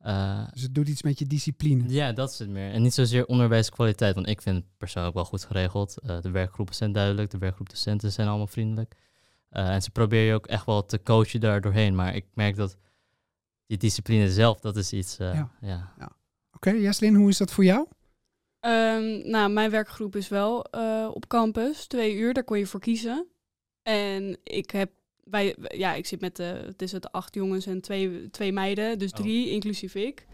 Ja. Dus het doet iets met je discipline. ja, dat is het meer. En niet zozeer onderwijskwaliteit, want ik vind het persoonlijk wel goed geregeld. De werkgroepen zijn duidelijk, de werkgroepdocenten zijn allemaal vriendelijk. En ze proberen je ook echt wel te coachen daar doorheen. Maar ik merk dat die discipline zelf, dat is iets... eh, Ja. ja. Oké, Jaslin, hoe is dat voor jou? Ehm, nou, mijn werkgroep is wel eh, op campus, twee uur, daar kon je voor kiezen. En ik heb, wij, ja, ik zit met, de het is het acht jongens en twee, twee meiden, dus Oh. drie, inclusief ik.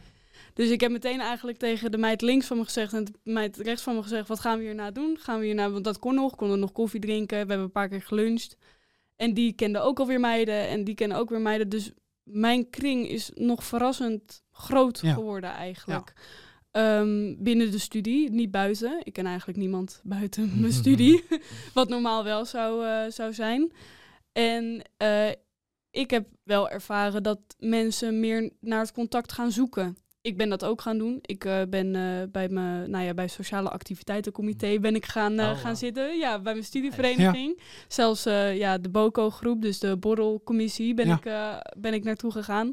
Dus ik heb meteen eigenlijk tegen de meid links van me gezegd en de meid rechts van me gezegd, wat gaan we hierna doen? Gaan we hierna, want dat kon nog, konden nog koffie drinken, we hebben een paar keer geluncht. En die kenden ook alweer meiden en die kennen ook weer meiden. Dus mijn kring is nog verrassend groot Ja. geworden eigenlijk. Ehm, binnen de studie, niet buiten. Ik ken eigenlijk niemand <laughs> buiten mijn <laughs> studie. <laughs> Wat normaal wel zou, eh, zou zijn. En eh, ik heb wel ervaren dat mensen meer naar het contact gaan zoeken. Ik ben dat ook gaan doen. Ik eh, ben bij mijn, nou ja, bij sociale activiteitencomité ben ik gaan, Oh, gaan zitten. Ja, bij mijn studievereniging. Zelfs ja, de BOCO-groep, dus de borrelcommissie, ben, Ja. ik, ben ik naartoe gegaan.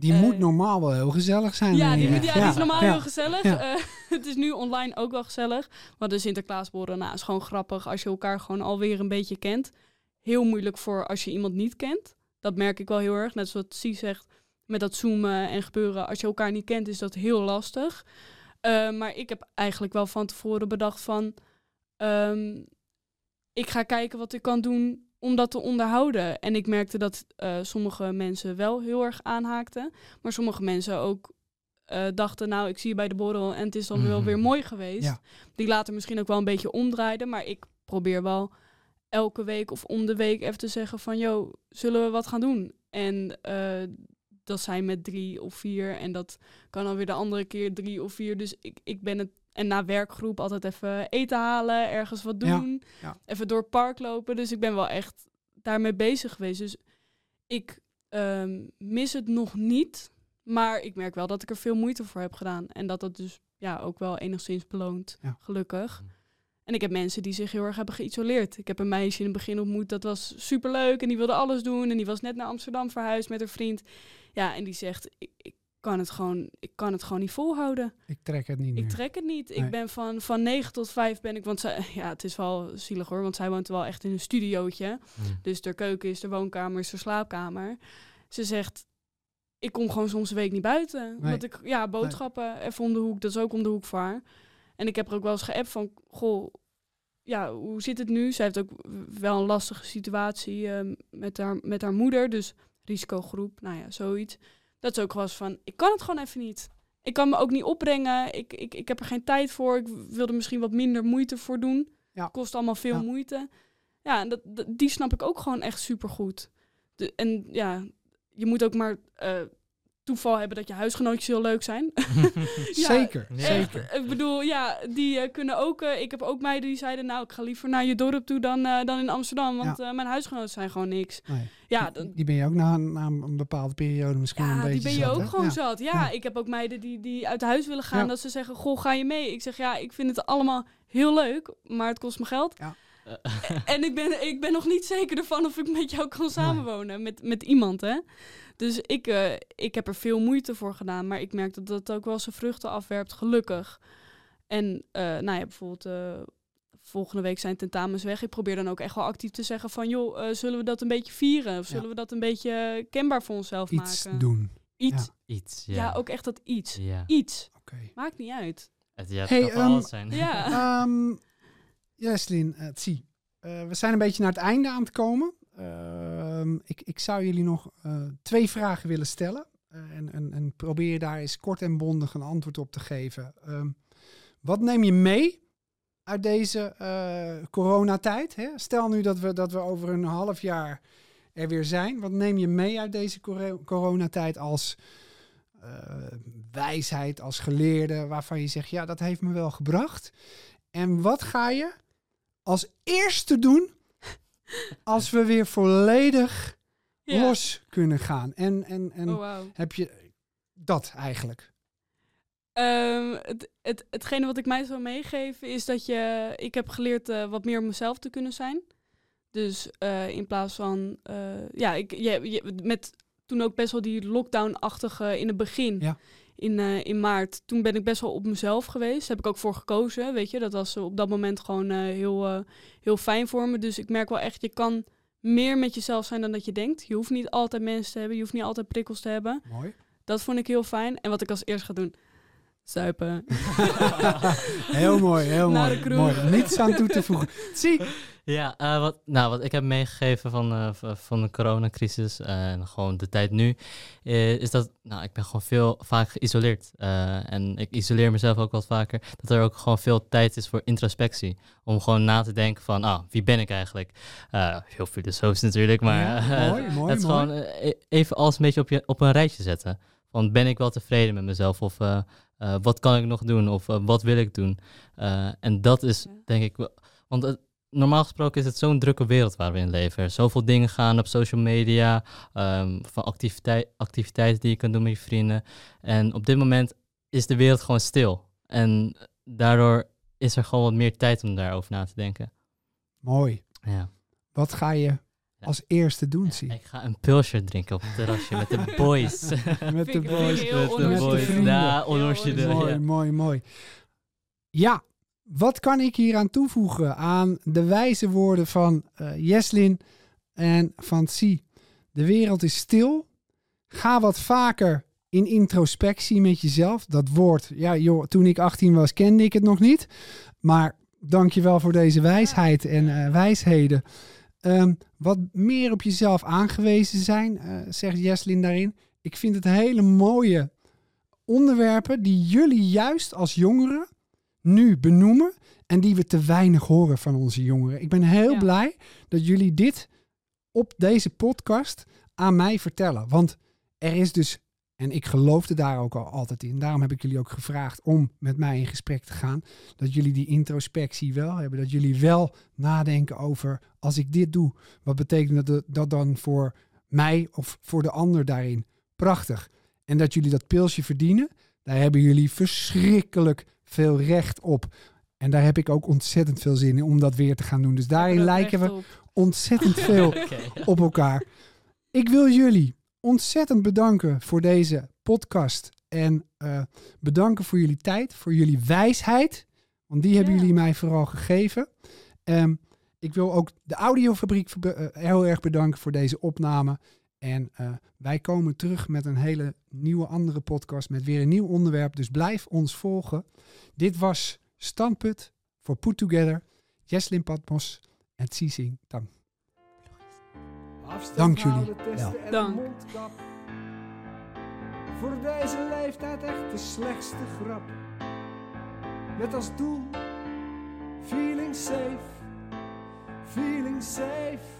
Die Eh, moet normaal wel heel gezellig zijn. Ja, denk die, moet- ja, die is normaal heel gezellig. Eh, <laughs> het is nu online ook wel gezellig. Maar de Sinterklaasborrel nou, is gewoon grappig als je elkaar gewoon alweer een beetje kent. Heel moeilijk voor als je iemand niet kent. Dat merk ik wel heel erg. Net zoals Sie zegt, met dat zoomen en gebeuren. Als je elkaar niet kent, is dat heel lastig. Eh, maar ik heb eigenlijk wel van tevoren bedacht van... ehm, ik ga kijken wat ik kan doen om dat te onderhouden. En ik merkte dat eh, sommige mensen wel heel erg aanhaakten. Maar sommige mensen ook eh, dachten, nou, ik zie je bij de borrel en het is dan wel Mhm. weer mooi geweest. Ja. Die later misschien ook wel een beetje omdraaiden. Maar ik probeer wel elke week of om de week even te zeggen van, joh, zullen we wat gaan doen? En eh, dat zijn met drie of vier en dat kan dan weer de andere keer drie of vier. Dus ik, ik ben het, en na werkgroep altijd even eten halen, ergens wat doen, ja. even door het park lopen. Dus ik ben wel echt daarmee bezig geweest. Dus ik ehm, mis het nog niet, maar ik merk wel dat ik er veel moeite voor heb gedaan. En dat dat dus ja, ook wel enigszins beloont, Ja. gelukkig. En ik heb mensen die zich heel erg hebben geïsoleerd. Ik heb een meisje in het begin ontmoet, dat was superleuk en die wilde alles doen. En die was net naar Amsterdam verhuisd met haar vriend. Ja, en die zegt, ik, ik, kan het gewoon, ik kan het gewoon niet volhouden. Ik trek het niet meer. Ik trek het niet. Nee. Ik ben van, van 9 tot 5 ben ik, want zij, <laughs> ja, het is wel zielig hoor, want zij woont wel echt in een studiootje. Mm. Dus de keuken is de woonkamer, is de slaapkamer. Ze zegt, ik kom gewoon soms een week niet buiten. Nee. Omdat ik, ja, boodschappen even om de hoek, dat is ook om de hoek voor haar. En ik heb er ook wel eens geappt van, goh, ja, hoe zit het nu? Zij heeft ook wel een lastige situatie eh, met, haar, met haar moeder, dus risicogroep, nou ja, zoiets. Dat is ook eens van, ik kan het gewoon even niet. Ik kan me ook niet opbrengen. Ik, ik, ik heb er geen tijd voor. Ik wil er misschien wat minder moeite voor doen. Ja. Kost allemaal veel Ja. moeite. Ja, en dat, dat- die snap ik ook gewoon echt supergoed. De, en ja, je moet ook maar eh, toeval hebben dat je huisgenootjes heel leuk zijn. <laughs> Ja, zeker, zeker. Ik bedoel, ja, die eh, kunnen ook... eh, ik heb ook meiden die zeiden... nou, ik ga liever naar je dorp toe dan, eh, dan in Amsterdam. Want eh, mijn huisgenoten zijn gewoon niks. Nee. Ja, Die- dan, die ben je ook na, na een bepaalde periode misschien een ja beetje die ben je zat, ook hè? gewoon Ja. zat. Ja, Ja. ik heb ook meiden die, die uit huis willen gaan. Ja. Dat ze zeggen, goh, ga je mee? Ik zeg, ja, ik vind het allemaal heel leuk. Maar het kost me geld. Ja. <laughs> En ik ben, ik ben nog niet zeker ervan of ik met jou kan samenwonen. Met, met iemand, hè. Dus ik, eh, ik heb er veel moeite voor gedaan. Maar ik merk dat dat ook wel zijn vruchten afwerpt, gelukkig. En eh, nou ja, bijvoorbeeld... eh, volgende week zijn tentamens weg. Ik probeer dan ook echt wel actief te zeggen van... joh, eh, zullen we dat een beetje vieren? Of zullen Ja. we dat een beetje kenbaar voor onszelf Iets maken? doen. Iets. Iets, Ja. ja. ook echt dat iets. Ja. Iets. Oké. Maakt niet uit. Het, ja, het Hey, kan ehm, alles zijn. Ja. <laughs> Ehm Jeslin, uh, zie. Eh, we zijn een beetje naar het einde aan het komen. Ehm, ik, ik zou jullie nog eh, twee vragen willen stellen. Eh, en, en, en probeer daar eens kort en bondig een antwoord op te geven. Ehm, wat neem je mee uit deze eh, coronatijd? Hè? Stel nu dat we, dat we over een half jaar er weer zijn. Wat neem je mee uit deze coro- coronatijd als eh, wijsheid, als geleerde, waarvan je zegt, ja, dat heeft me wel gebracht. En wat ga je als eerste doen als we weer volledig Ja. los kunnen gaan? En, en, en Oh, heb je dat eigenlijk? Ehm, het, het, hetgene wat ik mij zou meegeven is dat je... Ik heb geleerd eh, wat meer mezelf te kunnen zijn. Dus eh, in plaats van... eh, ja, ik, je, je, met toen ook best wel die lockdown-achtige in het begin. Ja. In, eh, in maart. Toen ben ik best wel op mezelf geweest. Daar heb ik ook voor gekozen, weet je. Dat was op dat moment gewoon eh, heel, eh, heel fijn voor me. Dus ik merk wel echt, je kan meer met jezelf zijn dan dat je denkt. Je hoeft niet altijd mensen te hebben. Je hoeft niet altijd prikkels te hebben. Mooi. Dat vond ik heel fijn. En wat ik als eerst ga doen, zuipen. <laughs> Heel mooi, heel Naar mooi. de kroeg. mooi. Niets aan toe te voegen. <laughs> Zie, Ja, eh, wat, nou, wat ik heb meegegeven van, eh, van de coronacrisis eh, en gewoon de tijd nu, eh, is dat nou, ik ben gewoon veel vaak geïsoleerd. Eh, en ik isoleer mezelf ook wat vaker. Dat er ook gewoon veel tijd is voor introspectie. Om gewoon na te denken van, ah, wie ben ik eigenlijk? Eh, heel filosofisch natuurlijk, maar Ja, mooi, mooi, het is mooi. gewoon e- even alles een beetje op, je, op een rijtje zetten. Van ben ik wel tevreden met mezelf? Of eh, wat kan ik nog doen? Of eh, wat wil ik doen? Eh, en dat is Ja. denk ik wel. Want het, normaal gesproken is het zo'n drukke wereld waar we in leven. Er zoveel dingen gaan op social media. ehm, van activiteit, activiteiten die je kunt doen met je vrienden. En op dit moment is de wereld gewoon stil. En daardoor is er gewoon wat meer tijd om daarover na te denken. mooi. Ja. Wat ga je als eerste doen, zie? Ik ga een pilsje drinken op het terrasje met de <laughs> boys. Met de <laughs> boys. met de vrienden. Ja, onorigineel. Mooi, ja. mooi, mooi. Ja, wat kan ik hier aan toevoegen aan de wijze woorden van eh, Jeslin en van Si? De wereld is stil. Ga wat vaker in introspectie met jezelf. Dat woord, ja joh, toen ik 18 was kende ik het nog niet. Maar dankjewel voor deze wijsheid en eh, wijsheden. Ehm, wat meer op jezelf aangewezen zijn, eh, zegt Jeslin daarin. Ik vind het hele mooie onderwerpen die jullie juist als jongeren nu benoemen en die we te weinig horen van onze jongeren. Ik ben heel Ja. blij dat jullie dit op deze podcast aan mij vertellen. Want er is dus, en ik geloofde daar ook al altijd in, daarom heb ik jullie ook gevraagd om met mij in gesprek te gaan, dat jullie die introspectie wel hebben. Dat jullie wel nadenken over, als ik dit doe, wat betekent dat, dat dan voor mij of voor de ander daarin? Prachtig. En dat jullie dat pilsje verdienen, daar hebben jullie verschrikkelijk veel recht op. En daar heb ik ook ontzettend veel zin in om dat weer te gaan doen. Dus daarin lijken we ontzettend <laughs> veel op elkaar. Ik wil jullie ontzettend bedanken voor deze podcast. En eh, bedanken voor jullie tijd, voor jullie wijsheid. Want die hebben jullie mij vooral gegeven. Ehm, ik wil ook de audiofabriek eh, heel erg bedanken voor deze opname. En eh, wij komen terug met een hele nieuwe andere podcast met weer een nieuw onderwerp. Dus blijf ons volgen. Dit was Standput voor Put Together. Jeslin Patmos en Tsising Tang. Dank jullie wel. en Dank. Voor deze leeftijd echt de slechtste grap. Met als doel, feeling safe, feeling safe.